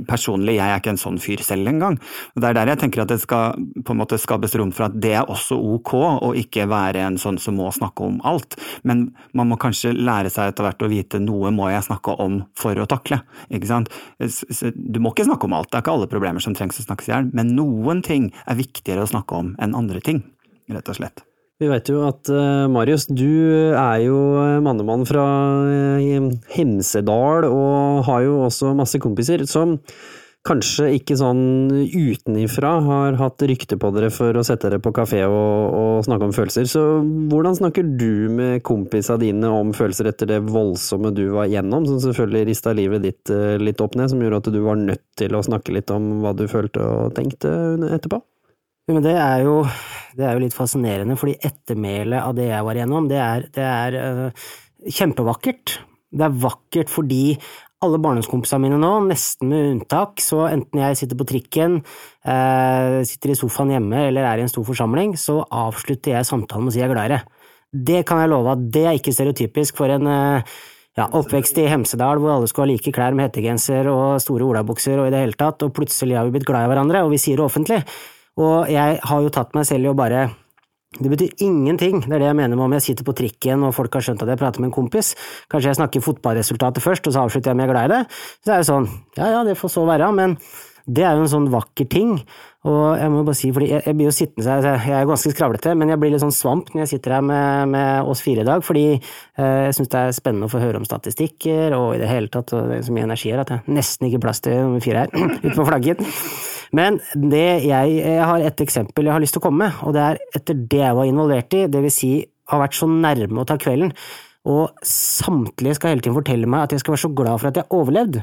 personlig, jeg er ikke en sånn fyr selv engang. Det er der jeg tenker at det skal på en måte skapes rom for at det er også ok å ikke være en sånn som må snakke om alt. Men man må kanskje lære seg etter hvert å vite noe må jeg snakke om for å takle. Ikke sant? Du må ikke snakke om alt, det er ikke alle problemer som trengs å snakkes i hjel, men noen ting er viktig viktigere å snakke om enn andre ting, rett og slett. Vi vet jo at uh, Marius, du er jo mannemann fra uh, Hemsedal og har jo også masse kompiser som kanskje ikke sånn utenifra har hatt rykte på dere for å sette dere på kafé og, og snakke om følelser. Så hvordan snakker du med kompisa dine om følelser etter det voldsomme du var gjennom, som selvfølgelig rista livet ditt litt opp ned, som gjorde at du var nødt til å snakke litt om hva du følte og tenkte etterpå? Men det er, jo, det er jo litt fascinerende, fordi ettermælet av det jeg var igjennom, det er, det er uh, kjempevakkert. Det er vakkert fordi alle barndomskompisene mine nå, nesten med unntak, så enten jeg sitter på trikken, uh, sitter i sofaen hjemme eller er i en stor forsamling, så avslutter jeg samtalen med å si jeg er glad i deg. Det kan jeg love at det er ikke stereotypisk for en uh, ja, oppvekst i Hemsedal hvor alle skulle ha like klær med hettegenser og store olabukser og i det hele tatt, og plutselig har vi blitt glad i hverandre, og vi sier det offentlig. Og jeg har jo tatt meg selv i å bare det betyr ingenting, det er det jeg mener med om jeg sitter på trikken og folk har skjønt at jeg prater med en kompis. Kanskje jeg snakker fotballresultatet først, og så avslutter jeg med jeg er glad i det. Så er det sånn, ja ja, det får så være, men det er jo en sånn vakker ting. Og jeg må bare si, fordi jeg, jeg blir jo sittende jeg er ganske skravlete, men jeg blir litt sånn svamp når jeg sitter her med, med oss fire i dag, fordi eh, jeg syns det er spennende å få høre om statistikker, og i det hele tatt, og det er så mye energi her at jeg nesten ikke plass til nummer fire her, <clears throat> ute på flagget. Men jeg, jeg har et eksempel jeg har lyst til å komme med, og det er etter det jeg var involvert i, det vil si har vært så nærme å ta kvelden, og samtlige skal hele tiden fortelle meg at jeg skal være så glad for at jeg overlevde.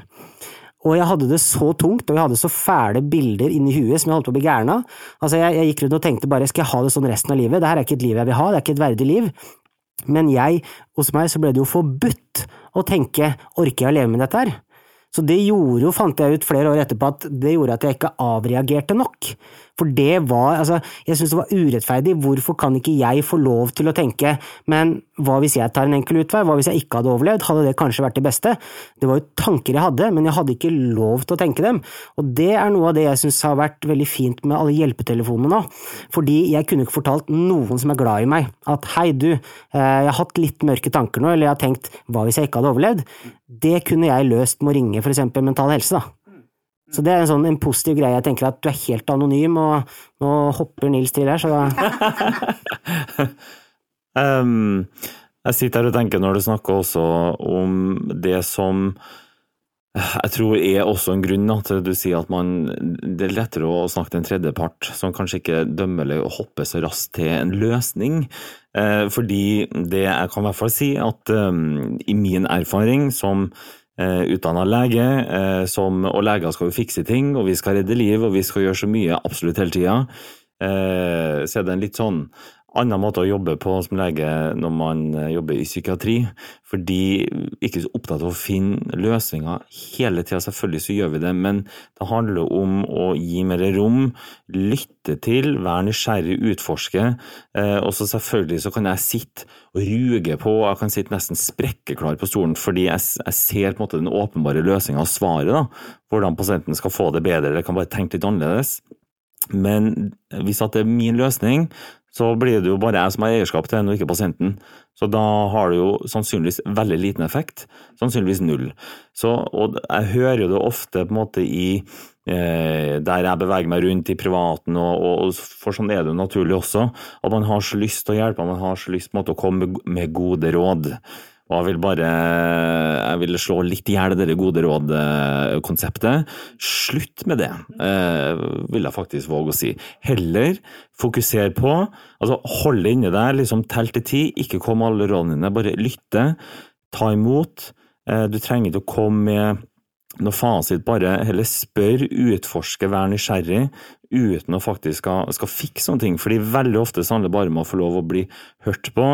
Og jeg hadde det så tungt, og jeg hadde så fæle bilder inni huet som jeg holdt på å bli gæren av. Altså, jeg, jeg gikk rundt og tenkte bare, skal jeg ha det sånn resten av livet? Det her er ikke et liv jeg vil ha, det er ikke et verdig liv. Men jeg, hos meg så ble det jo forbudt å tenke, orker jeg å leve med dette her? Så det gjorde jo, fant jeg ut flere år etterpå, at det gjorde at jeg ikke avreagerte nok. For det var, altså, jeg syntes det var urettferdig, hvorfor kan ikke jeg få lov til å tenke, men hva hvis jeg tar en enkel utvei, hva hvis jeg ikke hadde overlevd, hadde det kanskje vært det beste? Det var jo tanker jeg hadde, men jeg hadde ikke lov til å tenke dem, og det er noe av det jeg syns har vært veldig fint med alle hjelpetelefonene nå, fordi jeg kunne ikke fortalt noen som er glad i meg, at hei du, eh, jeg har hatt litt mørke tanker nå, eller jeg har tenkt hva hvis jeg ikke hadde overlevd? Det kunne jeg løst med å ringe for eksempel Mental Helse, da. Så det er en sånn en positiv greie. Jeg tenker at du er helt anonym, og nå hopper Nils til her, så <laughs> um, Jeg sitter her og tenker når du snakker også om det som jeg tror er også en grunn til at du sier at man, det er lettere å snakke til en tredjepart som kanskje ikke dømmer eller hopper så raskt til en løsning. Eh, fordi det jeg kan i hvert fall si, at um, i min erfaring som eh, utdanna lege, eh, som, og leger skal jo fikse ting, og vi skal redde liv, og vi skal gjøre så mye absolutt hele tida. Eh, så er det en litt sånn annen måte å jobbe på som lege når man eh, jobber i psykiatri. Fordi ikke så opptatt av å finne løsninger hele tida, selvfølgelig så gjør vi det, men det handler om å gi mer rom, lytte til, være nysgjerrig, utforske. Eh, og så selvfølgelig så kan jeg sitte og ruge på, jeg kan sitte nesten sprekkeklar på stolen fordi jeg, jeg ser på en måte den åpenbare løsninga og svaret, da. Hvordan pasienten skal få det bedre, eller kan bare tenke litt annerledes. Men hvis det er min løsning, så blir det jo bare jeg som har eierskap til den, og ikke pasienten. Så da har det jo sannsynligvis veldig liten effekt. Sannsynligvis null. Så, og jeg hører jo det ofte på en måte i eh, der jeg beveger meg rundt i privaten, og, og, for sånn er det jo naturlig også, at man har så lyst til å hjelpe, man har så lyst på en måte å komme med gode råd. Og jeg vil bare jeg vil slå litt i hjel det gode råd-konseptet. Slutt med det, eh, vil jeg faktisk våge å si. Heller fokuser på altså Hold det inni deg, liksom tell til ti, ikke kom med alle rådene dine, bare lytte, ta imot. Eh, du trenger ikke å komme med noe fasit, bare heller spør, utforske, vær nysgjerrig, uten å faktisk skal, skal fikse noen ting. Fordi veldig ofte så handler det bare om å få lov å bli hørt på,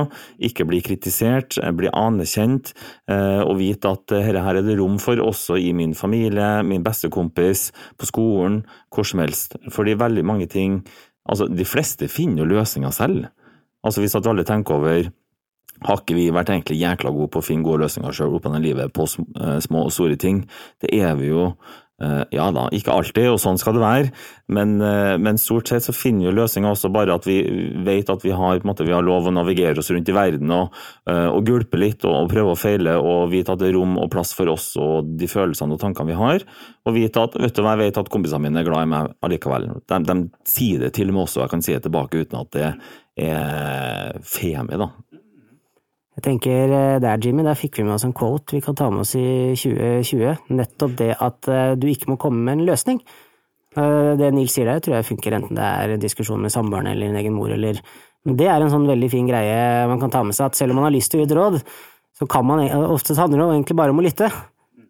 ikke bli kritisert, eh, bli anerkjent, eh, og vite at dette her er det rom for også i min familie, min bestekompis, på skolen, hvor som helst. Fordi veldig mange ting Altså, de fleste finner jo løsninger selv. Altså, hvis at alle tenker over har ikke vi vært egentlig jækla gode på å finne gode løsninger sjøl opp gjennom livet på eh, små og store ting? Det er vi jo Eh, ja da, ikke alltid, og sånn skal det være, men, eh, men stort sett så finner vi løsninga også bare at vi vet at vi har, måte, vi har lov å navigere oss rundt i verden og, eh, og gulpe litt og, og, prøve å feile og vite at det er rom og plass for oss og de følelsene og tankene vi har. Og vite at vet du hva, jeg vet at kompisene mine er glad i meg allikevel. De, de sier det til og med også, og jeg kan si det tilbake uten at det er femi, da. Jeg tenker eh, der, Jimmy, der fikk vi med oss en quote vi kan ta med oss i 2020. Nettopp det at eh, du ikke må komme med en løsning. Eh, det Nils sier der, tror jeg funker enten det er en diskusjon med samboeren eller en egen mor eller Men det er en sånn veldig fin greie man kan ta med seg, at selv om man har lyst til å gi et råd, så kan man Ofte handler det egentlig bare om å lytte.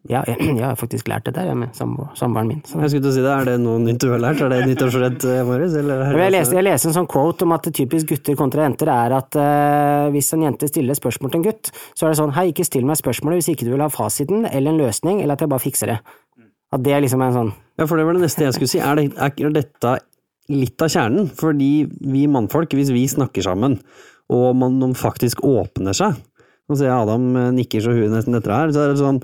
Ja, jeg, <clears throat> jeg, har faktisk lært det der med samboeren min. Så. Jeg skulle til å si det, Er det noe nytt du har lært? Er det nyttårsrett, eh, Marius? Jeg leste, jeg leste en sånn quote om at typisk gutter kontra jenter er at uh, hvis en jente stiller spørsmål til en gutt, så er det sånn hei, ikke still meg spørsmålet hvis ikke du vil ha fasiten eller en løsning, eller at jeg bare fikser det. At det er liksom en sånn Ja, for det var det neste jeg skulle si. Er, det, er dette litt av kjernen? Fordi vi mannfolk, hvis vi snakker sammen, og man faktisk åpner seg nå ser jeg Adam eh, nikker så huet nesten etter her. Så er, det sånn,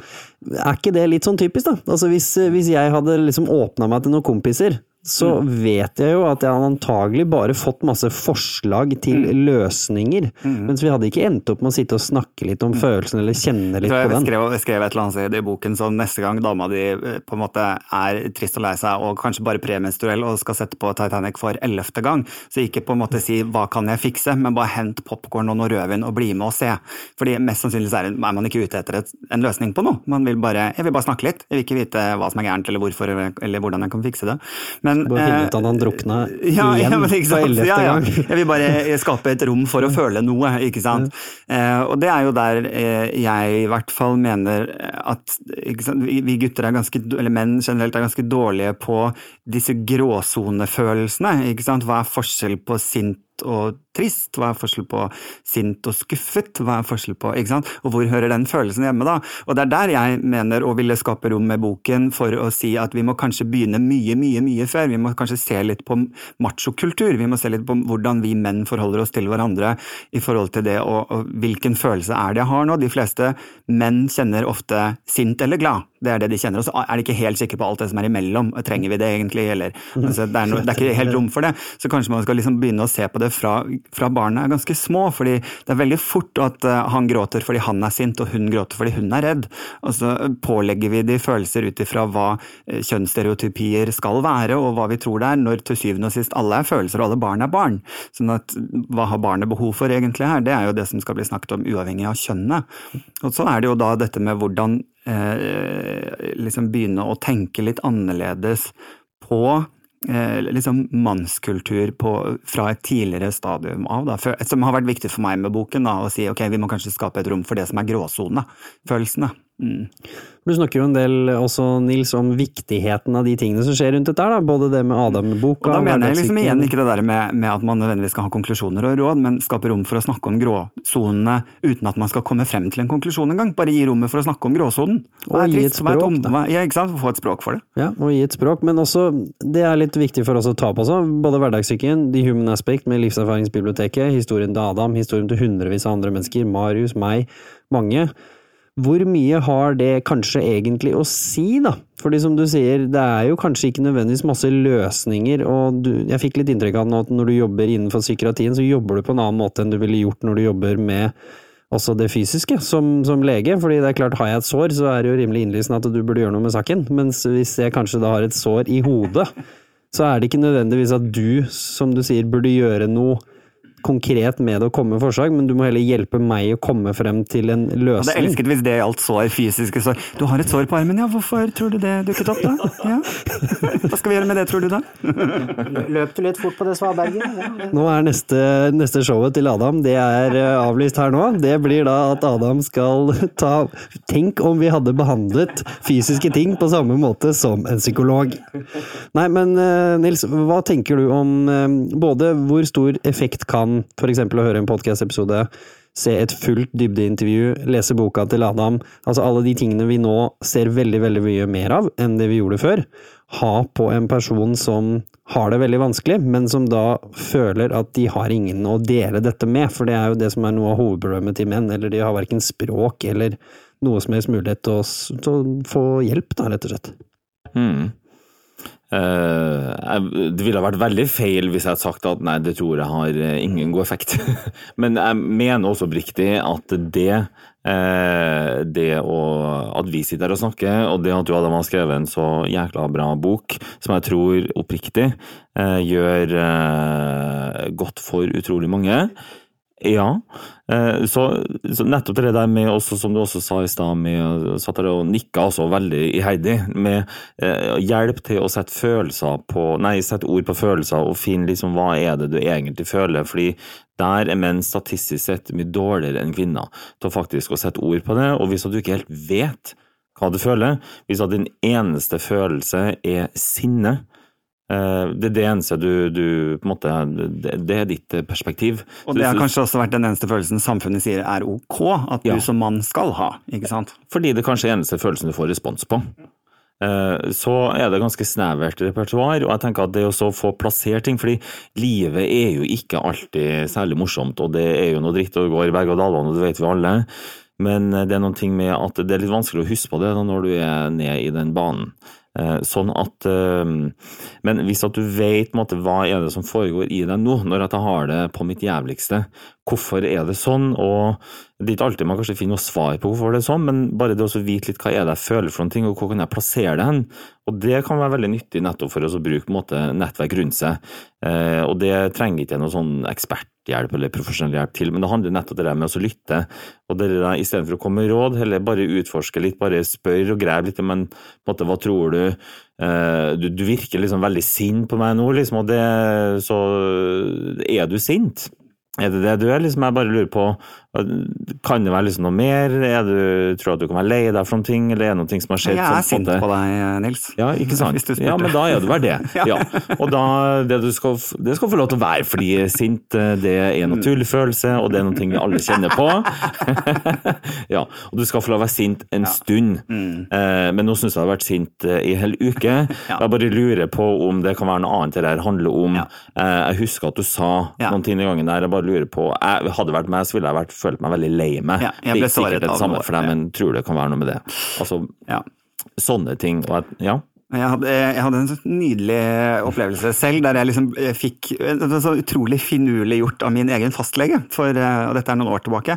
er ikke det litt sånn typisk, da? Altså hvis, hvis jeg hadde liksom åpna meg til noen kompiser, så mm. vet jeg jo at jeg hadde antagelig bare fått masse forslag til mm. løsninger. Mm. Mens vi hadde ikke endt opp med å sitte og snakke litt om mm. følelsen eller kjenne litt på den. Skrev, jeg skrev et eller annet sted i boken som neste gang dama di eh, på en måte er trist og lei seg og kanskje bare premenstruell og skal sette på Titanic for ellevte gang, så ikke på en måte si 'hva kan jeg fikse', men bare hent popkorn og noe rødvin og bli med og se. Fordi mest sannsynlig er man ikke ute etter en løsning på noe. Man vil bare 'jeg vil bare snakke litt', jeg vil ikke vite hva som er gærent eller hvorfor eller hvordan jeg kan fikse det. Men Men, Bare finne eh, ut at han drukna <laughs> ja, igjen ja, ellevte Ja, gang. Jeg vil bare skape et rom for å føle noe, ikke sant. Eh, og det er jo der eh, jeg i hvert fall mener at ikke sant? Vi, vi gutter er ganske, eller menn generelt er ganske dårlige på disse gråsonefølelsene. ikke sant? Hva er forskjell på sint og trist? Hva er forskjell på sint og skuffet? Hva er forskjell på, ikke sant? Og hvor hører den følelsen hjemme, da? Og det er der jeg mener å ville skape rom med boken for å si at vi må kanskje begynne mye, mye, mye før. Vi må kanskje se litt på machokultur. Vi må se litt på hvordan vi menn forholder oss til hverandre i forhold til det og, og hvilken følelse er det jeg har nå. De fleste menn kjenner ofte sint eller glad. Det er det de kjenner, og så er de ikke helt sikre på alt det som er imellom. Trenger vi det egentlig, eller <laughs> altså, det, er no, det er ikke helt rom for det. Så kanskje man skal liksom begynne å se på det fra, fra barna er ganske små, fordi det er veldig fort at uh, han gråter fordi han er sint, og hun gråter fordi hun er redd. Og så pålegger vi de følelser ut ifra hva uh, kjønnsstereotypier skal være, og hva vi tror det er, når til syvende og sist alle er følelser, og alle barn er barn. Sånn at hva har barnet behov for egentlig her, det er jo det som skal bli snakket om uavhengig av kjønnet. Og så er det jo da dette med hvordan eh, liksom begynne å tenke litt annerledes på eh, liksom mannskultur på, fra et tidligere stadium av. Da, for, som har vært viktig for meg med boken, da, å si ok, vi må kanskje skape et rom for det som er gråsone-følelsene. Mm. Du snakker jo en del også, Nils, om viktigheten av de tingene som skjer rundt dette her. Både det med Adam-boka da mener jeg liksom igjen ikke det der med, med, at man nødvendigvis skal ha konklusjoner og råd, men skape rom for å snakke om gråsonene uten at man skal komme frem til en konklusjon engang. Bare gi rommet for å snakke om gråsonen. Og gi et språk, Om, Ja, ikke sant? Få et språk for det. Ja, og gi et språk, men også, det er litt viktig for oss å ta på også, både hverdagssyken, The Human Aspect med Livserfaringsbiblioteket, historien til Adam, historien til hundrevis av andre mennesker, Marius, meg, mange. Hvor mye har det kanskje egentlig å si, da? Fordi som du sier, det er jo kanskje ikke nødvendigvis masse løsninger, og du, jeg fikk litt inntrykk av at når du jobber innenfor psykiatrien, så jobber du på en annen måte enn du ville gjort når du jobber med også det fysiske, som, som lege. Fordi det er klart, har jeg et sår, så er det jo rimelig innlysende at du burde gjøre noe med saken. Mens hvis jeg kanskje da har et sår i hodet, så er det ikke nødvendigvis at du, som du sier, burde gjøre noe konkret med det å komme med forslag, men du må heller hjelpe meg å komme frem til en løsning. hadde elsket hvis det gjaldt sår, fysiske sår. Du har et sår på armen, ja, hvorfor tror du det dukket opp da? Ja. Hva skal vi gjøre med det, tror du da? <laughs> Løp du litt fort på det svaberget? Ja, Nå er neste, neste showet til Adam, det er eh, avlyst her nå. Det blir da at Adam skal <laughs> ta Tenk om vi hadde behandlet fysiske ting på samme måte som en psykolog. Nei, men eh, Nils, hva tenker du om eh, både hvor stor effekt kan f.eks. å høre en podkast-episode, se et fullt dybdeintervju, lese boka til Adam, altså alle de tingene vi nå ser veldig, veldig mye mer av enn det vi gjorde før, ha på en person som har det veldig vanskelig, men som da føler at de har ingen å dele dette med, for det er jo det som er noe av hovedproblemet til menn, eller de har verken språk eller noe som helst mulighet til å, til å få hjelp, da, rett og slett. Mm. Eh, det ville vært veldig feil hvis jeg hadde sagt at nei, det tror jeg har eh, ingen god effekt. <laughs> Men jeg mener også oppriktig at det eh, det å, at vi sitter her og snakker, og det at du har skrevet en så jækla bra bok, som jeg tror oppriktig gjør godt for utrolig mange. Ja, eh, så, så nettopp det der med også, som du også sa i stad, med satt der og nikka også veldig iherdig, med eh, hjelp til å sette følelser på, nei, sette ord på følelser og finne liksom hva er det du egentlig føler, fordi der er menn statistisk sett mye dårligere enn kvinner til faktisk å sette ord på det, og hvis du ikke helt vet hva du føler, hvis at din eneste følelse er sinne, det er det eneste du, du på en måte, det, er ditt perspektiv. Og det har kanskje også vært den eneste følelsen samfunnet sier er ok, at du Ja. som mann skal ha, ikke sant? Fordi det kanskje er eneste følelsen du får respons på. Eh, Så er det ganske snevert repertoar, og jeg tenker at det å så få plassert ting, fordi livet er jo ikke alltid særlig morsomt, og det er jo noe dritt og går i berg-og-dal-bane, og det vet vi alle, men det er noen ting med at det er litt vanskelig å huske på det når du er nede i den banen. Eh, Sånn at eh, Men hvis at du vet måte, hva er det som foregår i deg nå, når at jeg har det på mitt jævligste, hvorfor er det sånn, og det er ikke alltid man kanskje finner noe svar på hvorfor det er sånn, men bare det å vite litt hva er det jeg føler for noen ting, og hvor kan jeg plassere det hen. Og det kan være veldig nyttig nettopp for oss å bruke måte, nettverk rundt seg. Eh, og det trenger ikke noe sånn eksperthjelp eller profesjonell hjelp til, men det handler nettopp det med å lytte. Og det der, Istedenfor å komme med råd, heller bare utforske litt, bare spør og grave litt, men på en måte, hva tror du? Eh, du, du virker liksom veldig sint på meg nå, liksom, og det, så er du sint? Er det det du er? Liksom, jeg bare lurer på, kan det være liksom noe mer? Er du, tror du at du kan være lei deg for noen ting, eller er det noe som har skjedd? Jeg er sint på deg, Nils. Ja, ikke <laughs> sant? Ja, men da er du vel det. <laughs> ja. Og da, det, skal, det skal få lov til å være, fordi sint det er en naturlig følelse, og det er noe vi alle kjenner på. <laughs> ja, og du skal få lov til å være sint en stund. Mm. Eh, men nå syns jeg jeg har vært sint eh, i en hel uke. Jeg bare lurer på om det kan være noe annet det her handler om. Eh, jeg husker at du sa noen ting den gangen der, jeg bare lurer på jeg, Hadde vært meg, så ville jeg vært følt meg veldig lei meg. Ja, jeg ble er det samme for deg, men tror det kan være noe med det. Altså, ja. Sånne ting. Og at, ja. Jeg hadde, jeg hadde, en sånn nydelig opplevelse selv, der jeg liksom fikk det så utrolig finurlig gjort av min egen fastlege, for, eh, og dette er noen år tilbake,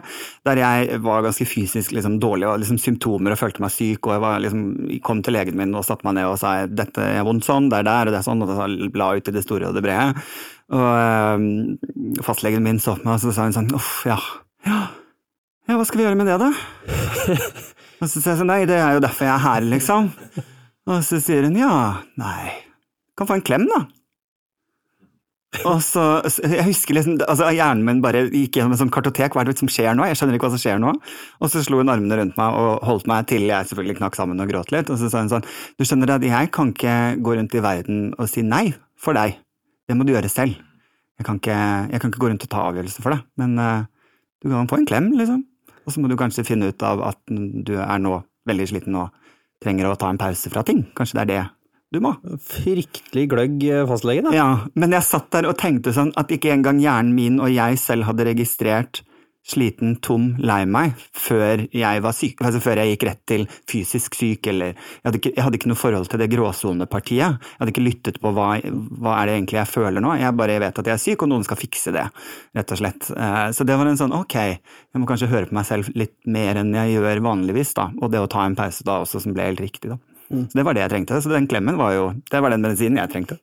der jeg var ganske fysisk liksom dårlig og liksom symptomer og følte meg syk, og jeg var, liksom, kom til legen min og satte meg ned og sa dette er vondt sånn, det er der og det er sånn, og det la ut i det store og det brede. Og øh, fastlegen min så på meg og så sa hun sånn uff, ja, ja, ja, hva skal vi gjøre med det, da? <laughs> og så sier jeg sånn, nei, det er jo derfor jeg er her, liksom. Og så sier hun ja, nei, kan få en klem, da. Og så, Jeg husker liksom, altså Hjernen min bare gikk gjennom en sånn kartotek. Hva er det som skjer nå? Jeg skjønner ikke hva som skjer nå. Og så slo hun armene rundt meg og holdt meg til jeg selvfølgelig knakk sammen og gråt litt. Og så sa hun sånn Du skjønner at jeg kan ikke gå rundt i verden og si nei for deg. Det må du gjøre selv. Jeg kan ikke, jeg kan ikke gå rundt og ta avgjørelser for deg, men uh, du kan få en klem, liksom. Og så må du kanskje finne ut av at du er nå veldig sliten og trenger å ta en pause fra ting. Kanskje det er det du må. Fryktelig gløgg eh, fastlege, da. Ja, men jeg satt der og tenkte sånn at ikke engang hjernen min og jeg selv hadde registrert sliten, tom, lei meg før jeg var syk, altså før jeg gikk rett til fysisk syk, eller jeg hadde ikke, jeg hadde ikke noe forhold til det gråsonepartiet. Jeg hadde ikke lyttet på hva, hva er det egentlig jeg føler nå, jeg bare vet at jeg er syk, og noen skal fikse det, rett og slett. Eh, så det var en sånn ok, jeg må kanskje høre på meg selv litt mer enn jeg gjør vanligvis, da, og det å ta en pause da også som ble helt riktig, da. Mm. Så det var det jeg trengte, så den klemmen var jo, det var den medisinen jeg trengte.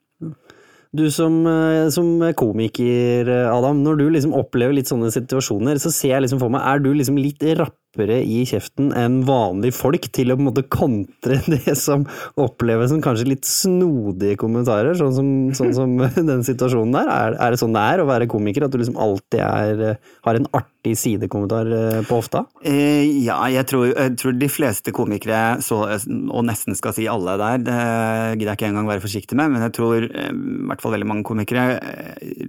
Du som, eh, som, komiker, Adam, når du liksom opplever litt sånne situasjoner, så ser jeg liksom for meg, er du liksom litt rapp kjappere i kjeften enn vanlige folk til å på en måte kontre <laughs> det som oppleves som kanskje litt snodige kommentarer, sånn som, sånn som <laughs> den situasjonen der? Er, er, det sånn det er å være komiker, at du liksom alltid er, har en artig sidekommentar eh, på hofta? Eh, ja, jeg tror, jeg tror, de fleste komikere, så, og nesten skal si alle der, det gidder jeg ikke engang være forsiktig med, men jeg tror eh, i hvert fall veldig mange komikere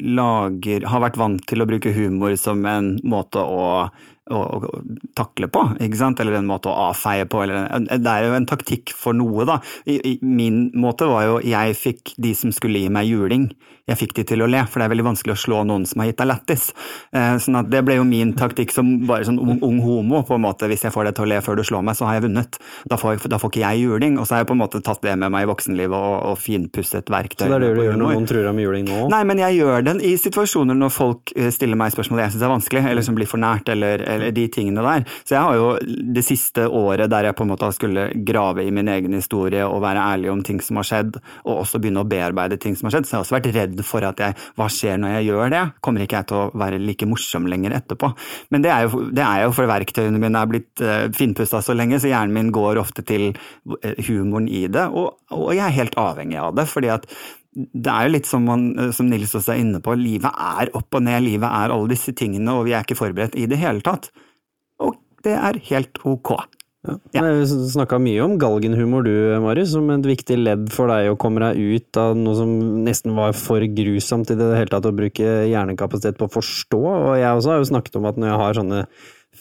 lager, har vært vant til å bruke humor som en måte å å, å, takle på, ikke sant? eller en måte å avfeie på. Eller, det er jo en taktikk for noe, da. I, i, min måte var jo jeg fikk de som skulle gi meg juling, jeg fikk de til å le, for det er veldig vanskelig å slå noen som har gitt deg lættis. Eh, sånn at det ble jo min taktikk som bare sånn ung, ung, homo, på en måte. Hvis jeg får deg til å le før du slår meg, så har jeg vunnet. Da får, jeg, da får ikke jeg juling. Og så har jeg på en måte tatt det med meg i voksenlivet og, og finpusset verktøy. Så det er det du gjør når noen truer om juling nå? Nei, men jeg gjør den i situasjoner når folk eh, stiller meg spørsmål jeg syns er vanskelig, eller som blir for nært, eller, eller de tingene der. Så jeg har jo det siste året der jeg på en måte skulle grave i min egen historie og være ærlig om ting som har skjedd, og også begynne å bearbeide ting som har skjedd, så jeg har også vært redd for at jeg Hva skjer når jeg gjør det? Kommer ikke jeg til å være like morsom lenger etterpå? Men det er jo, det er jo for verktøyene mine er blitt uh, finpussa så lenge, så hjernen min går ofte til uh, humoren i det, og, og jeg er helt avhengig av det. fordi at det er jo litt som, man, eh, som Nils også er inne på, livet er opp og ned, livet er alle disse tingene, og vi er ikke forberedt i det hele tatt Og det er helt ok. Ja. Ja. Vi snakka mye om galgenhumor du, Marius, som et viktig ledd for deg å komme deg ut av noe som nesten var for grusomt i det hele tatt å bruke hjernekapasitet på å forstå. Og jeg også har jo snakket om at når jeg har sånne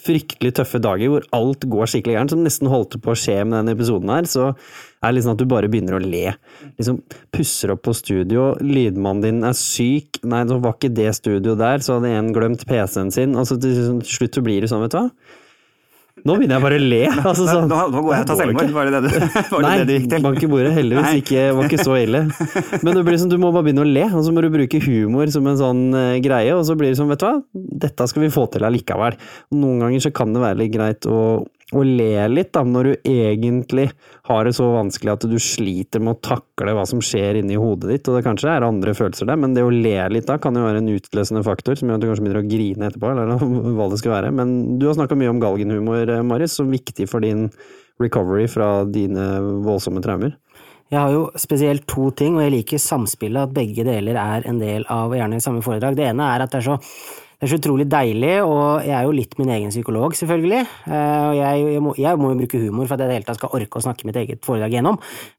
fryktelig tøffe dager hvor alt går skikkelig gærent, som nesten holdt på å skje med denne episoden her, så er det liksom at du bare begynner å le. Liksom pusser opp på studio, lydmannen din er syk, nei, så var ikke det studio der, så hadde en glemt PC-en sin, altså til, slutt så blir det sånn, vet du hva Nå begynner jeg bare å le. <laughs> Altså, Nå, sånn. nå går jeg og tar selvmord, var det det du, var det, Nei, det du gikk til? bank i bordet. Heldigvis ikke, var ikke så ille. Men det blir sånn, du må bare begynne å le, og så må du bruke humor som en sånn eh, greie, og så blir det sånn, vet du hva, dette skal vi få til allikevel. Noen ganger så kan det være litt greit å, å le litt, da, når du egentlig har det så vanskelig at du sliter med å takle hva som skjer inni hodet ditt, og det kanskje er andre følelser der, men det å le litt da kan jo være en utløsende faktor, som gjør at du kanskje begynner å grine etterpå, eller <laughs> hva det skal være. Men du har snakka mye om galgenhumor, eh, Marius, som viktig for din recovery fra dine voldsomme traumer. Jeg har jo spesielt to ting, og jeg liker samspillet, at begge deler er en del av gjerne samme foredrag. Det ene er at det er så, det er så utrolig deilig, og jeg er jo litt min egen psykolog, selvfølgelig. Eh, Og jeg, jeg, må, jeg må jo bruke humor for at jeg i det hele tatt skal orke å snakke mitt eget foredrag gjennom.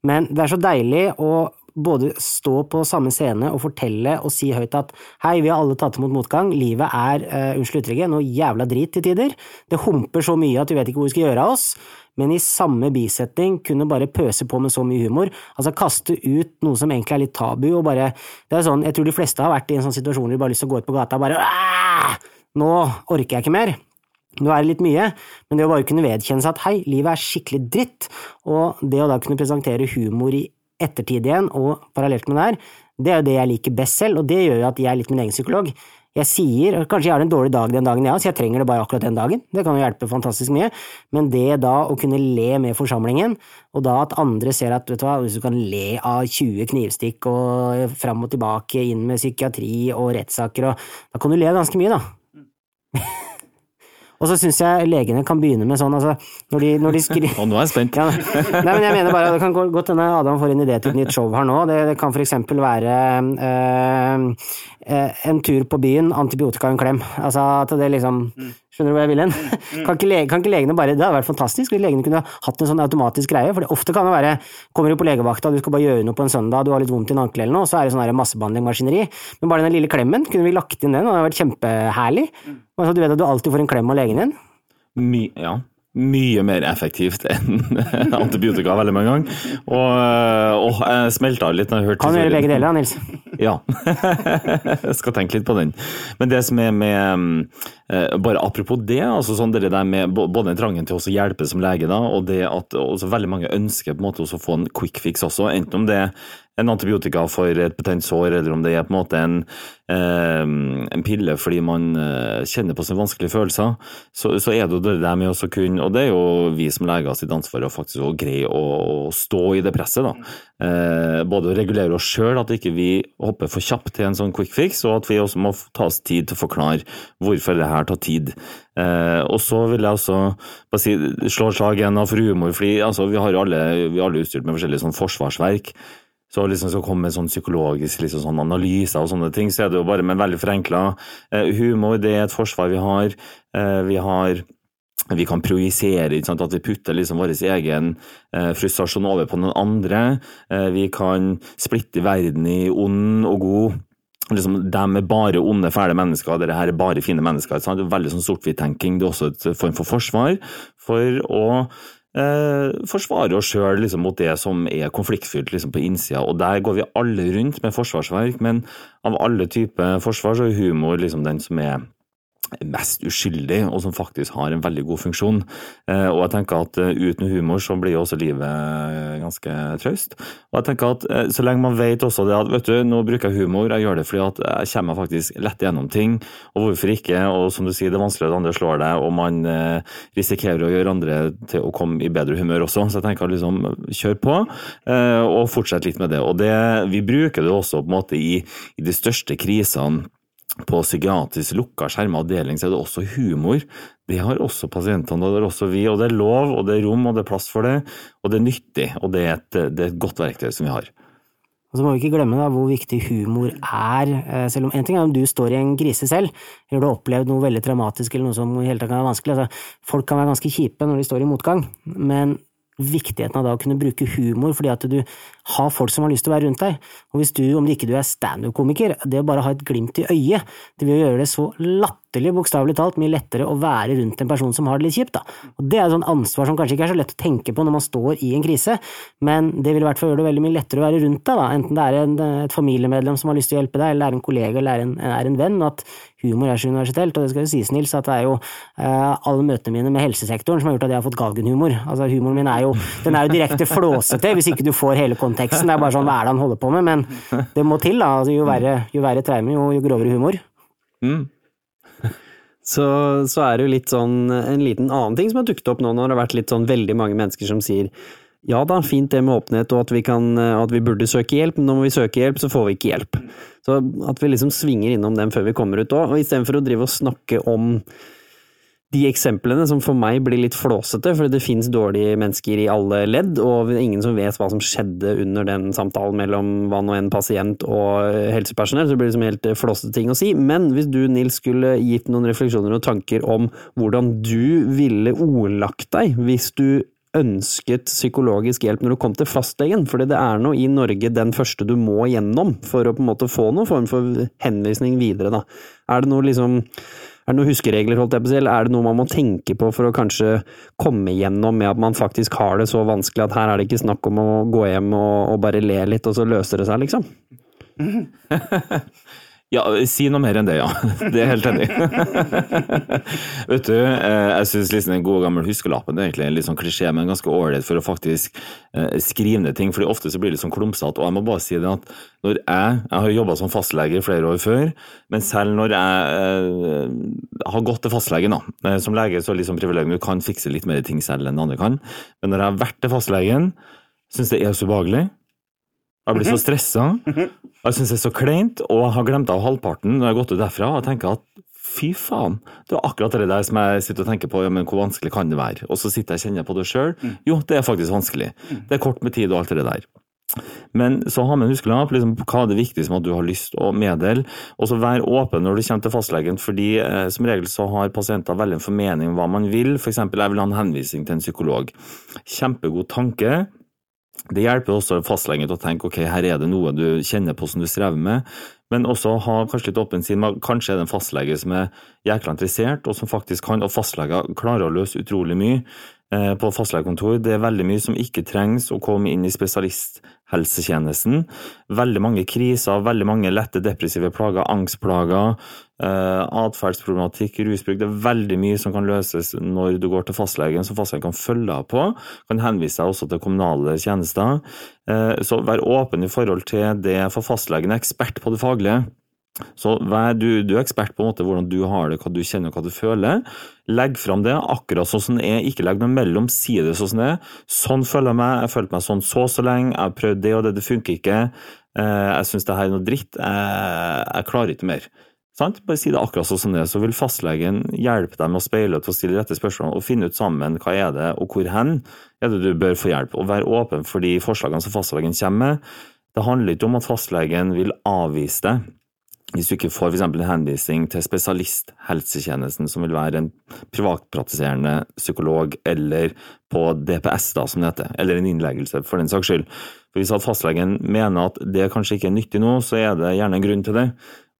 Men det er så deilig å både stå på samme scene og fortelle og si høyt at hei, vi har alle tatt imot motgang, livet er, uh, unnskyld uttrykket, noe jævla drit til tider. Det humper så mye at vi vet ikke hvor vi skal gjøre av oss men i samme bisetning kunne bare pøse på med så mye humor. Altså kaste ut noe som egentlig er litt tabu, og bare Det er sånn, jeg tror de fleste har vært i en sånn situasjon hvor de bare har lyst til å gå ut på gata og bare Aah! Nå orker jeg ikke mer. Nå er det litt mye, men det å bare kunne vedkjenne seg at hei, livet er skikkelig dritt, og det å da kunne presentere humor i ettertid igjen, og parallelt med det her, det er jo det jeg liker best selv, og det gjør jo at jeg er litt min egen psykolog. Jeg sier, kanskje jeg har en dårlig dag den dagen, ja, så jeg trenger det bare akkurat den dagen, det kan jo hjelpe fantastisk mye, men det da å kunne le med forsamlingen, og da at andre ser at, vet du hva, hvis du kan le av 20 knivstikk og fram og tilbake inn med psykiatri og rettssaker, og da kan du le ganske mye, da. <laughs> Og så syns jeg legene kan begynne med sånn, altså, når de, når de skriver Og <laughs> nå er jeg spent. ja, nei, men jeg mener bare, Det kan gå- godt hende Adam får en idé til et nytt show her nå. Det, det kan eksempel være eh, eh, en tur på byen, antibiotika og en klem. Altså at det liksom Skjønner du hvor jeg vil hen? Kan, ikke kan ikke legene bare Det hadde vært fantastisk hvis legene kunne hatt en sånn automatisk greie. For det, ofte kan det være Kommer du på legevakta, du skal bare gjøre noe på en søndag, du har litt vondt i en ankel eller noe, så er det sånn massebehandling-maskineri. Men bare den lille klemmen, kunne vi lagt inn den, og det hadde vært kjempeherlig. Og så du vet at du alltid får en klem av legen din. My, ja. Mye mer effektivt enn <laughs> antibiotika veldig mange ganger. Og, og jeg smelta litt når jeg hørte Kan gjøre begge deler, da, Nils. <laughs> Ja. jeg skal tenke litt på den. Men det som er med eh, Bare apropos det, altså sånn det der med både den trangen til å hjelpe som lege, da, og det at veldig mange ønsker på en måte å få en quick fix også, enten om det er en antibiotika for et betent sår, eller om det er på en måte en, eh, en pille fordi man eh, kjenner på sine vanskelige følelser, så, så er det det der med å kunne Og det er jo vi som leger sitt ansvar å faktisk å greie å, å stå i det presset, da. Eh, både å regulere oss sjøl, at ikke vi hopper for kjapt til en sånn quick fix, og at vi også må ta oss tid til å forklare hvorfor det her tar tid. Eh, og så vil jeg også bare si, slå slag igjen av for humor, fordi altså, vi har alle, vi er alle utstyrt med forskjellige sånn forsvarsverk. Så liksom skal komme med sånn psykologisk liksom sånn analyser og sånne ting, så er det jo bare med veldig forenkla eh, humor. Det er et forsvar vi har. Eh, vi har vi kan projisere, at vi putter liksom vår egen eh, frustrasjon over på noen andre. Vi kan splitte verden i ond og god. Liksom, de er bare onde, fæle mennesker, dere her er bare fine mennesker. sant? Veldig sånn sort-hvitt-tenking. Det er også et form for forsvar for å eh, forsvarer oss sjøl liksom, mot det som er konfliktfylt liksom, på innsida. Og der går vi alle rundt med forsvarsverk, men av alle typer forsvar så er humor liksom den som er mest uskyldig, og som faktisk har en veldig god funksjon. Eh, og jeg tenker at eh, uten humor så blir jo også livet eh, ganske traust. Og jeg tenker at så lenge man vet også det at vet du, nå bruker jeg humor, jeg gjør det fordi at jeg kommer faktisk lett gjennom ting, og hvorfor ikke? Og som du sier, det er vanskelig at andre slår deg, og man risikerer å gjøre andre til å komme i bedre humør også. Så jeg tenker liksom, kjør på, og fortsett litt med det. Og det, vi bruker det også på en måte i, i de største krisene på psykiatrisk lukka skjerma avdeling så er det også humor. Det har også pasientene, og det har også vi. Og det er lov, og det er rom, og det er plass for det. Og det er nyttig, og det er et, det er et godt verktøy som vi har. Og så må vi ikke glemme da, hvor viktig humor er, eh, selv om en ting er om du står i en krise selv, eller du har opplevd noe veldig traumatisk eller noe som i hele tatt kan være vanskelig. Altså, folk kan være ganske kjipe når de står i motgang, men viktigheten av da å kunne bruke humor fordi at du har folk som har lyst til å være rundt deg. Og hvis du, om ikke du er standup-komiker, det å bare ha et glimt i øyet, det vil gjøre det så latterlig, bokstavelig talt, mye lettere å være rundt en person som har det litt kjipt, da. Og det er et sånt ansvar som kanskje ikke er så lett å tenke på når man står i en krise, men det vil i hvert fall gjøre det veldig mye lettere å være rundt deg, da. Enten det er en, et familiemedlem som har lyst til å hjelpe deg, eller det er en kollega eller er en, er en venn, og at humor er så universelt. Og det skal jo sies, Nils, at det er jo uh, alle møtene mine med helsesektoren som har gjort at jeg har fått galgenhumor. Altså, humoren min er jo, den er jo direkte flåsete hvis ikke du får hele konteksten. Det er bare sånn hva er det han holder på med? Men det må til, da. Altså, jo verre, verre traume, jo, jo grovere humor. Mm. Så, så er det jo litt sånn en liten annen ting som har dukket opp nå når det har vært litt sånn veldig mange mennesker som sier ja da, fint det med åpenhet og at vi, kan, at vi burde søke hjelp, men nå må vi søke hjelp, så får vi ikke hjelp. Så at vi liksom svinger innom dem før vi kommer ut òg, og istedenfor å drive og snakke om de eksemplene som for meg blir litt flåsete, for det finnes dårlige mennesker i alle ledd, og ingen som vet hva som skjedde under den samtalen mellom hva nå en pasient og helsepersonell, så det blir liksom helt flåsete ting å si. Men hvis du, Nils, skulle gitt noen refleksjoner og tanker om hvordan du ville ordlagt deg hvis du ønsket psykologisk hjelp når du kom til fastlegen, fordi det er nå i Norge den første du må gjennom for å på en måte få noen form for henvisning videre, da. Er det noe liksom er det noen huskeregler, holdt jeg på å si, eller er det noe man må tenke på for å kanskje komme gjennom med at man faktisk har det så vanskelig at her er det ikke snakk om å gå hjem og, og bare le litt, og så løser det seg, liksom? <laughs> Ja, si noe mer enn det, ja. <laughs> Det er helt enig <laughs> Vet du, eh, jeg syns liksom den gode gamle huskelappen er egentlig en litt sånn klisjé, men ganske ålreit for å faktisk eh, skrive ned ting. fordi ofte så blir det litt sånn klumsete. Og jeg må bare si det at når jeg Jeg har jobba som fastlege flere år før, men selv når jeg eh, har gått til fastlegen, da Som lege så er det liksom privilegium, du kan fikse litt mer ting selv enn andre kan. Men når jeg har vært til fastlegen, syns det er så ubehagelig. Jeg blir så stressa. Jeg syns det er så kleint, og jeg har glemt av halvparten når jeg har gått ut derfra. Og tenker at fy faen, det er akkurat det der som jeg sitter og tenker på, ja, men hvor vanskelig kan det være? Og så sitter jeg og kjenner på det sjøl. Jo, det er faktisk vanskelig. Det er kort med tid og alt det der. Men så ha med en huskelapp. Liksom, hva er det viktigste som at du har lyst å meddele? Og så vær åpen når du kommer til fastlegen, fordi eh, som regel så har pasienter veldig en formening om hva man vil. F.eks. jeg vil ha en henvisning til en psykolog. Kjempegod tanke. Det hjelper også fastlegen til å tenke ok, her er det noe du kjenner på som du strever med, men også ha kanskje litt åpen sinn. Kanskje er det en fastlege som er jækla interessert, og som faktisk kan, og fastleger klarer å løse utrolig mye eh, på fastlegekontor. Det er veldig mye som ikke trengs å komme inn i spesialisthelsetjenesten. Veldig mange kriser, veldig mange lette depressive plager, angstplager, eh, atferdsproblematikk, rusbruk. Det er veldig mye som kan løses når du går til fastlegen, som fastlegen kan følge deg på. Kan henvise deg også til kommunale tjenester. Uh, så vær åpen i forhold til det, for fastlegen er ekspert på det faglige. Så vær, du, du, er ekspert på en måte hvordan du har det, hva du kjenner og hva du føler. Legg fram det akkurat sånn som det er, ikke legg noe mellom, si det sånn det er. Sånn føler jeg meg, jeg har følt meg sånn så så lenge, jeg har prøvd det og det, det funker ikke. Uh, jeg syns det her er noe dritt, jeg, jeg klarer ikke mer. Sant? Bare si det akkurat sånn som det så vil fastlegen hjelpe deg med å speile til å stille rette spørsmål og finne ut sammen hva er det og hvor hen er det du bør få hjelp, og være åpen for de forslagene som fastlegen kommer med. Det handler ikke om at fastlegen vil avvise det hvis du ikke får f.eks. en henvisning til spesialisthelsetjenesten, som vil være en privatpraktiserende psykolog, eller på DPS, da, som det heter, eller en innleggelse, for den saks skyld. For Hvis fastlegen mener at det kanskje ikke er nyttig nå, så er det gjerne en grunn til det.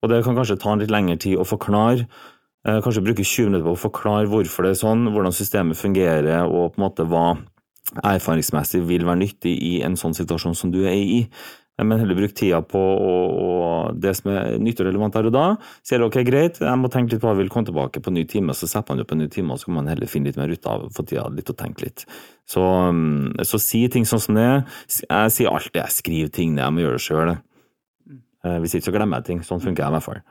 Og det kan kanskje ta en litt lengre tid å forklare. Eh, kanskje bruke 20 minutter på å forklare hvorfor det er sånn, hvordan systemet fungerer, og på en måte hva erfaringsmessig vil være nyttig i en sånn situasjon som du er i men heller bruke tida på og, det som er nyttig og relevant der og da. Sier ok, greit, jeg må tenke litt på hva jeg vil komme tilbake på en ny time, så setter man jo på en ny time, og så kan man heller finne litt mer ut av få tida litt og tenke litt. Så, mm, så si ting sånn som det er. Jeg sier alltid jeg skriver ting ned, jeg må gjøre det sjøl. Eh, hvis ikke så glemmer jeg ting. Sånn funker jeg i hvert fall.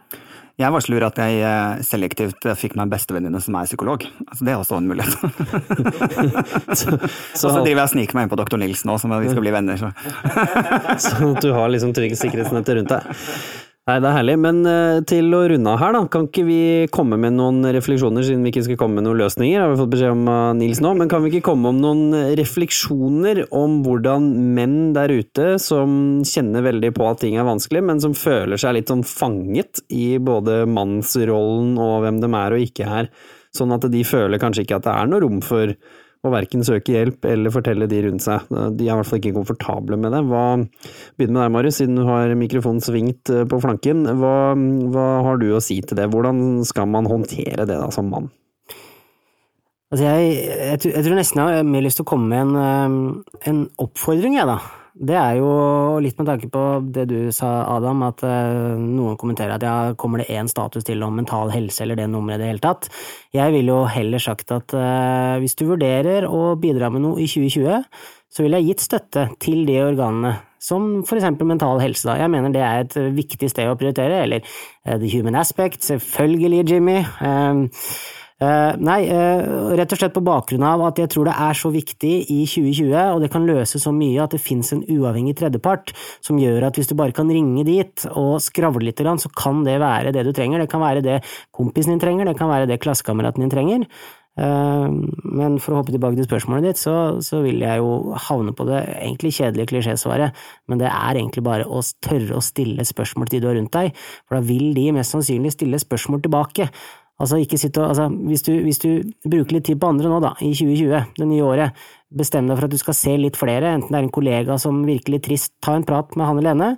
Jeg varsler at jeg eh, selektivt fikk meg en bestevenninne som er psykolog. Altså, det er også en mulighet. <laughs> <laughs> og så driver jeg og sniker meg inn på doktor Nils nå, som vi skal bli venner. Så. <laughs> sånn at du har liksom trygg sikkerhetsnett rundt deg. Nei, det er herlig. Men uh, til å runde av her, da. Kan ikke vi komme med noen refleksjoner, siden vi ikke skal komme med noen løsninger? Har vi fått beskjed om av Nils nå. Men kan vi ikke komme om noen refleksjoner om hvordan menn der ute som kjenner veldig på at ting er vanskelig, men som føler seg litt sånn fanget i både mannsrollen og hvem de er og ikke er, sånn at de føler kanskje ikke at det er noe rom for å verken søke hjelp eller fortelle de rundt seg. De er i hvert fall ikke komfortable med det. Hva, Begynn med deg, Marius, siden du har mikrofonen svingt eh, på flanken. Hva, hva har du å si til det? Hvordan skal man håndtere det da, som mann? Altså jeg, jeg, jeg, tror nesten jeg har mer lyst til å komme med en, eh, en oppfordring, jeg, da. Det er jo litt med tanke på det du sa, Adam, at uh, noen kommenterer at ja, kommer det én status til om mental helse eller det nummeret i det hele tatt? Jeg ville jo heller sagt at uh, hvis du vurderer å bidra med noe i 2020, så ville jeg gitt støtte til de organene, som for eksempel mental helse, da. Jeg mener det er et viktig sted å prioritere, eller uh, the human aspect, selvfølgelig, Jimmy. Uh, nei, uh, rett og slett på bakgrunn av at jeg tror det er så viktig i 2020, og det kan løse så mye at det fins en uavhengig tredjepart som gjør at hvis du bare kan ringe dit og skravle litt, så kan det være det du trenger. Det kan være det kompisen din trenger, det kan være det klassekameraten din trenger. Uh, men for å hoppe tilbake til spørsmålet ditt, så, så, vil jeg jo havne på det egentlig kjedelige klisjésvaret, men det er egentlig bare å tørre å stille spørsmål til de du har rundt deg, for da vil de mest sannsynlig stille spørsmål tilbake. Altså, og, altså, hvis, du, hvis, du, bruker litt tid på andre nå, da, i 2020, det nye året, bestem deg for at du skal se litt flere, enten det er en kollega som virkelig trist, ta en prat med han eller henne,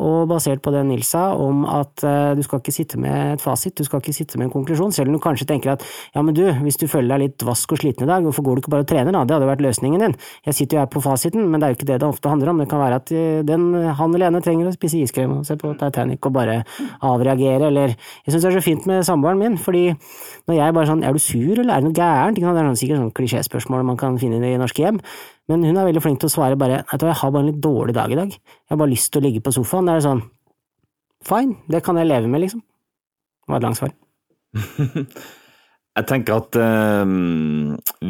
og basert på det Nils sa, om at uh, du skal ikke sitte med et fasit, du skal ikke sitte med en konklusjon, selv om du kanskje tenker at ja, men du, hvis du føler deg litt vask og sliten i dag, hvorfor går du ikke bare og trener, da, det hadde vært løsningen din. Jeg sitter jo her på fasiten, men det er jo ikke det det ofte handler om, det kan være at uh, den, han eller henne trenger å spise iskrem og se på Titanic og bare avreagere, eller jeg syns det er så fint med samboeren min, fordi når jeg bare sånn, er du sur, eller er det noe gærent, det er sånn, sikkert sånn klisjéspørsmål man kan finne i norske hjem, men hun er veldig flink til å svare bare at jeg har bare en litt dårlig dag i dag, jeg har bare lyst til å ligge på sofaen. Da er det sånn fine, det kan jeg leve med, liksom. Det var et langt svar. <laughs> Jeg tenker at eh,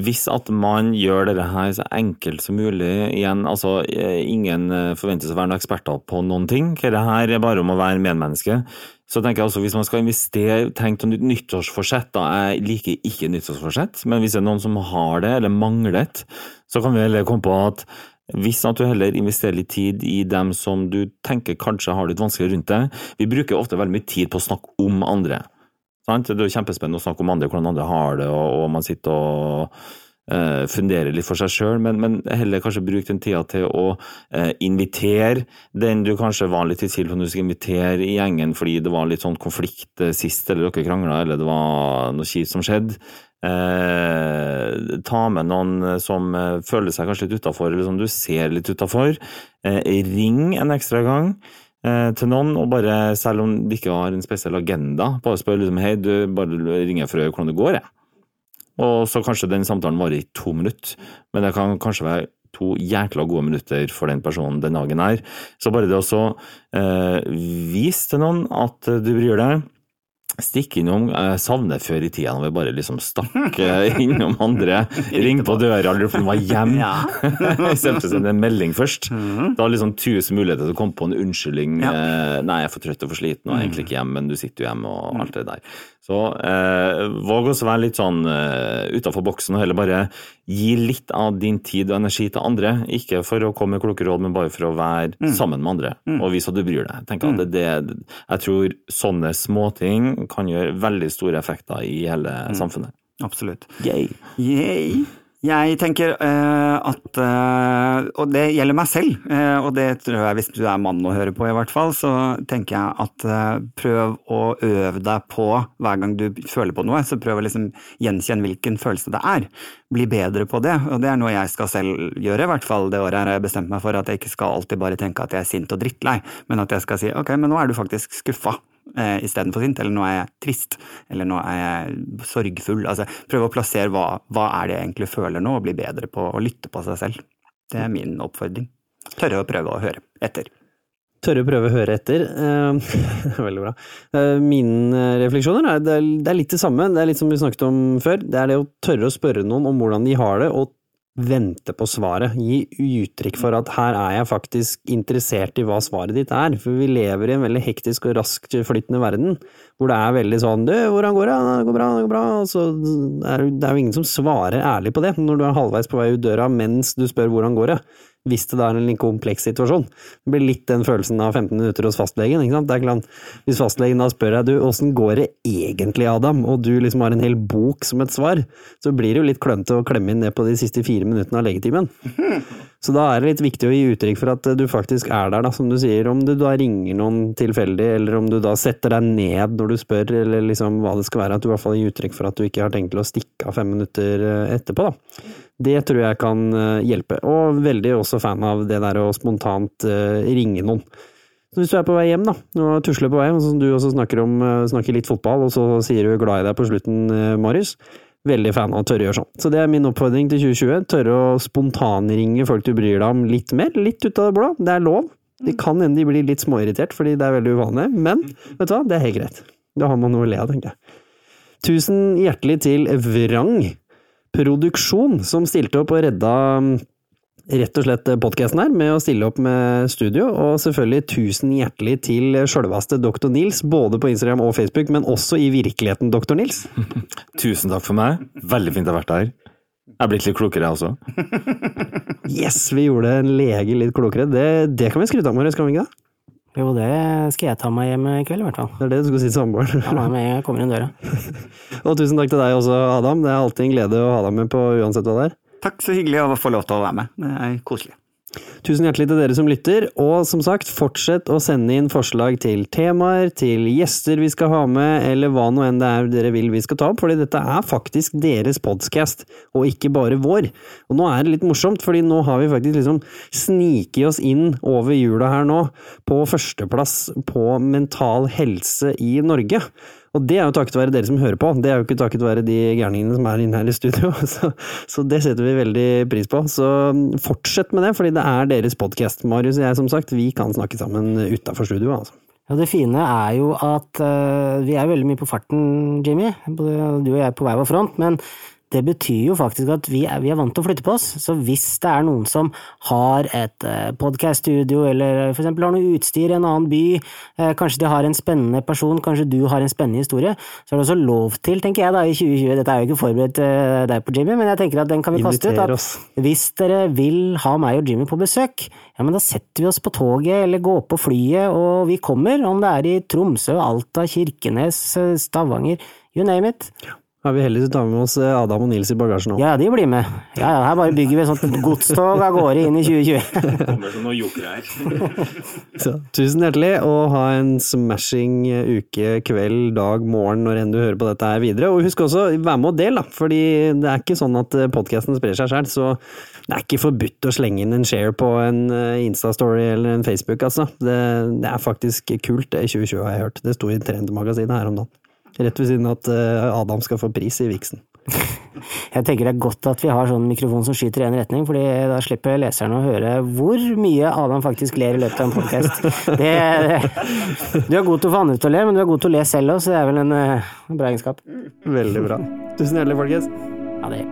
hvis at man gjør dette her så enkelt som mulig igjen, altså eh, ingen eh, forventes å være noen eksperter på noen ting, dette her er bare om å være medmenneske, så tenker jeg også hvis man skal investere, tenk til nyttårsforsett, da, jeg liker ikke nyttårsforsett, men hvis det er noen som har det, eller mangler et, så kan vi heller komme på at hvis at du heller investerer litt tid i dem som du tenker kanskje har litt vanskelig rundt deg Vi bruker ofte veldig mye tid på å snakke om andre. Sant? Det er jo kjempespennende å snakke om andre, hvordan andre har det, og, og man sitter og uh, funderer litt for seg sjøl, men, men, heller kanskje bruke den tida til å uh, invitere den du kanskje var litt i tvil om du skal invitere i gjengen fordi det var litt sånn konflikt uh, sist, eller dere krangla, eller det var noe kjipt som skjedde. ta med noen som føler seg kanskje litt utafor, eller som du ser litt utafor. ring en ekstra gang. Eh, til noen, og bare, selv om de ikke har en spesiell agenda, bare spør liksom hei, du bare ringer for å høre hvordan det går, jeg. Og så kanskje den samtalen varer i to minutter, men det kan kanskje være to jækla gode minutter for den personen den dagen er. Så bare det å eh, vise til noen at du bryr deg, Stikk innom Jeg savner før i tida når vi bare liksom stakk eh, <laughs> innom andre. Ringte på døra, eller for de var hjemme. Istedenfor å sende en melding først. Mm. Var liksom tusen muligheter til å komme på en unnskyldning. Ja. Eh, nei, jeg er for trøtt og for sliten og egentlig ikke hjemme, men du sitter jo hjemme og alt det der. Så eh, våg å være litt sånn uh, utafor boksen og heller bare gi litt av din tid og energi til andre. Ikke for å komme med kloke råd, men bare for å være mm. sammen med andre mm. og vise at du bryr deg. Jeg, at det, det, jeg tror sånne småting kan gjøre veldig store effekter i hele mm. samfunnet. Absolutt. Yay. Yay. Jeg tenker uh, at uh, Og det gjelder meg selv, uh, og det tror jeg hvis du er mann å høre på i hvert fall, så tenker jeg at prøv å øve deg på hver gang du føler på noe, så prøv å liksom gjenkjenne hvilken følelse det er. Bli bedre på det, og det er noe jeg skal selv gjøre, i hvert fall det året her har jeg bestemt meg for at jeg ikke skal alltid bare tenke at jeg er sint og drittlei, men at jeg skal si ok, men nå er du faktisk skuffa eh, istedenfor sint, eller nå er jeg trist, eller nå er jeg sorgfull. Altså, prøve å plassere hva, hva er det jeg egentlig føler nå, og bli bedre på å lytte på seg selv. Det er min oppfordring. Tørre å prøve å høre etter. Tørre å prøve å høre etter. Uh, <laughs> veldig bra. Uh, mine refleksjoner er er det, er litt det samme. Det er litt som vi snakket om før. Det er det å tørre å spørre noen om hvordan de har det, og vente på svaret. Gi uttrykk for at her er jeg faktisk interessert i hva svaret ditt er. For vi lever i en veldig hektisk og raskt flyttende verden, hvor det er veldig sånn du, hvordan går det? Det går bra, det går bra. Og så er det, er jo ingen som svarer ærlig på det når du er halvveis på vei ut døra mens du spør hvordan går det. Hvis det er en litt kompleks situasjon. Det blir litt den følelsen av 15 minutter hos fastlegen. ikke sant? Det klart, hvis fastlegen da spør deg du, åssen går det egentlig, Adam, og du liksom har en hel bok som et svar, så blir det jo litt klønete å klemme inn det på de siste fire minuttene av legetimen. <laughs> Så da er det litt viktig å gi uttrykk for at du faktisk er der, da, som du sier. Om du da ringer noen tilfeldig, eller om du da setter deg ned når du spør, eller liksom hva det skal være. At du i hvert fall gir uttrykk for at du ikke har tenkt til å stikke av fem minutter eh, etterpå, da. Det tror jeg kan eh, hjelpe. Og veldig også fan av det der å spontant uh, ringe noen. Så hvis du er på vei hjem, da, og tusler på vei, og som du også snakker om, snakker litt fotball, og så sier du glad i deg på slutten, Marius veldig fan av å tørre å gjøre sånn. Så det er min oppfordring til 2020. Tørre å spontanringe folk du bryr deg om litt mer, litt ut av det blå. Det er lov. Det kan hende de blir litt småirritert, fordi det er veldig uvanlig, men vet du hva, det er helt greit. Da har man noe å le av, tenker jeg. Tusen hjertelig til Vrang Produksjon, som stilte opp og redda rett og slett podkasten her med å stille opp med studio, og selvfølgelig tusen hjertelig til sjølveste Dr. Nils, både på Instagram og Facebook, men også i virkeligheten, Dr. Nils. <laughs> Tusen takk for meg. Veldig fint å ha vært her. Jeg er blitt litt klokere, jeg også. <laughs> yes, vi gjorde en lege litt klokere. Det, det kan vi skryte av, Marius, kan vi ikke det? Jo, det skal jeg ta meg hjem i kveld, i hvert fall. Det er det du skal si til samboeren? Ja, med en gang jeg kommer inn døra. <laughs> og tusen takk til deg også, Adam. Det er alltid en glede å ha deg med på uansett hva det er. Takk, så hyggelig å få lov til å være med. Det er koselig. Tusen hjertelig til dere som lytter, og som sagt, fortsett å sende inn forslag til temaer, til gjester vi skal ha med, eller hva nå enn det er dere vil vi skal ta opp, fordi dette er faktisk deres podcast, og ikke bare vår. Og nå er det litt morsomt, fordi nå har vi faktisk liksom sniket oss inn over jula her nå, på førsteplass på mental helse i Norge. Og det er jo takket være dere som hører på, det er jo ikke takket være de gærningene som er inne her i studio. <laughs> Så, så, det setter vi veldig pris på. Så fortsett med det, fordi det er deres podkast. Marius og jeg, som sagt, vi kan snakke sammen utafor studio, altså. Ja, Det fine er jo at uh, vi er veldig mye på farten, Jimmy. Både du og jeg er på hver vår front. Men det betyr jo faktisk at vi er, vi er, vant til å flytte på oss. Så hvis det er noen som har et podkaststudio eller for eksempel har noe utstyr i en annen by, eh, kanskje de har en spennende person, kanskje du har en spennende historie, så er det også lov til, tenker jeg da, i 2020, dette er jo ikke forberedt eh, deg på Jimmy, men jeg tenker at den kan vi kaste ut, at hvis dere vil ha meg og Jimmy på besøk, ja, men da setter vi oss på toget eller går på flyet, og vi kommer, om det er i Tromsø, Alta, Kirkenes, Stavanger, you name it. Er vi heldigvis tar med oss eh, Adam og Nils i bagasjen òg? Ja, de blir med. Ja, ja, her bare bygger vi et sånt godstog av gårde inn i 2020. Kommer som noen jokere her. <laughs> Så, tusen hjertelig, og ha en smashing eh, uke, kveld, dag, morgen når enn du hører på dette her videre. Og husk også, vær med og del, da, fordi det er ikke sånn at eh, podkasten sprer seg sjøl, så det er ikke forbudt å slenge inn en share på en Insta-story eller en Facebook, altså. Det, det er faktisk kult, det i 2020 har jeg hørt. Det sto i Trendmagasinet her om dagen. Rett ved siden av at eh, Adam skal få pris i Vixen. <laughs> Jeg tenker det er godt at vi har sånn mikrofon som skyter i én retning, fordi da slipper leserne å høre hvor mye Adam faktisk ler i løpet av en podkast. <laughs> Du er god til å få andre til å le, men du er god til å le selv òg, så det er vel en, en eh, bra egenskap. Veldig bra. Tusen hjertelig, folkens. Ha det.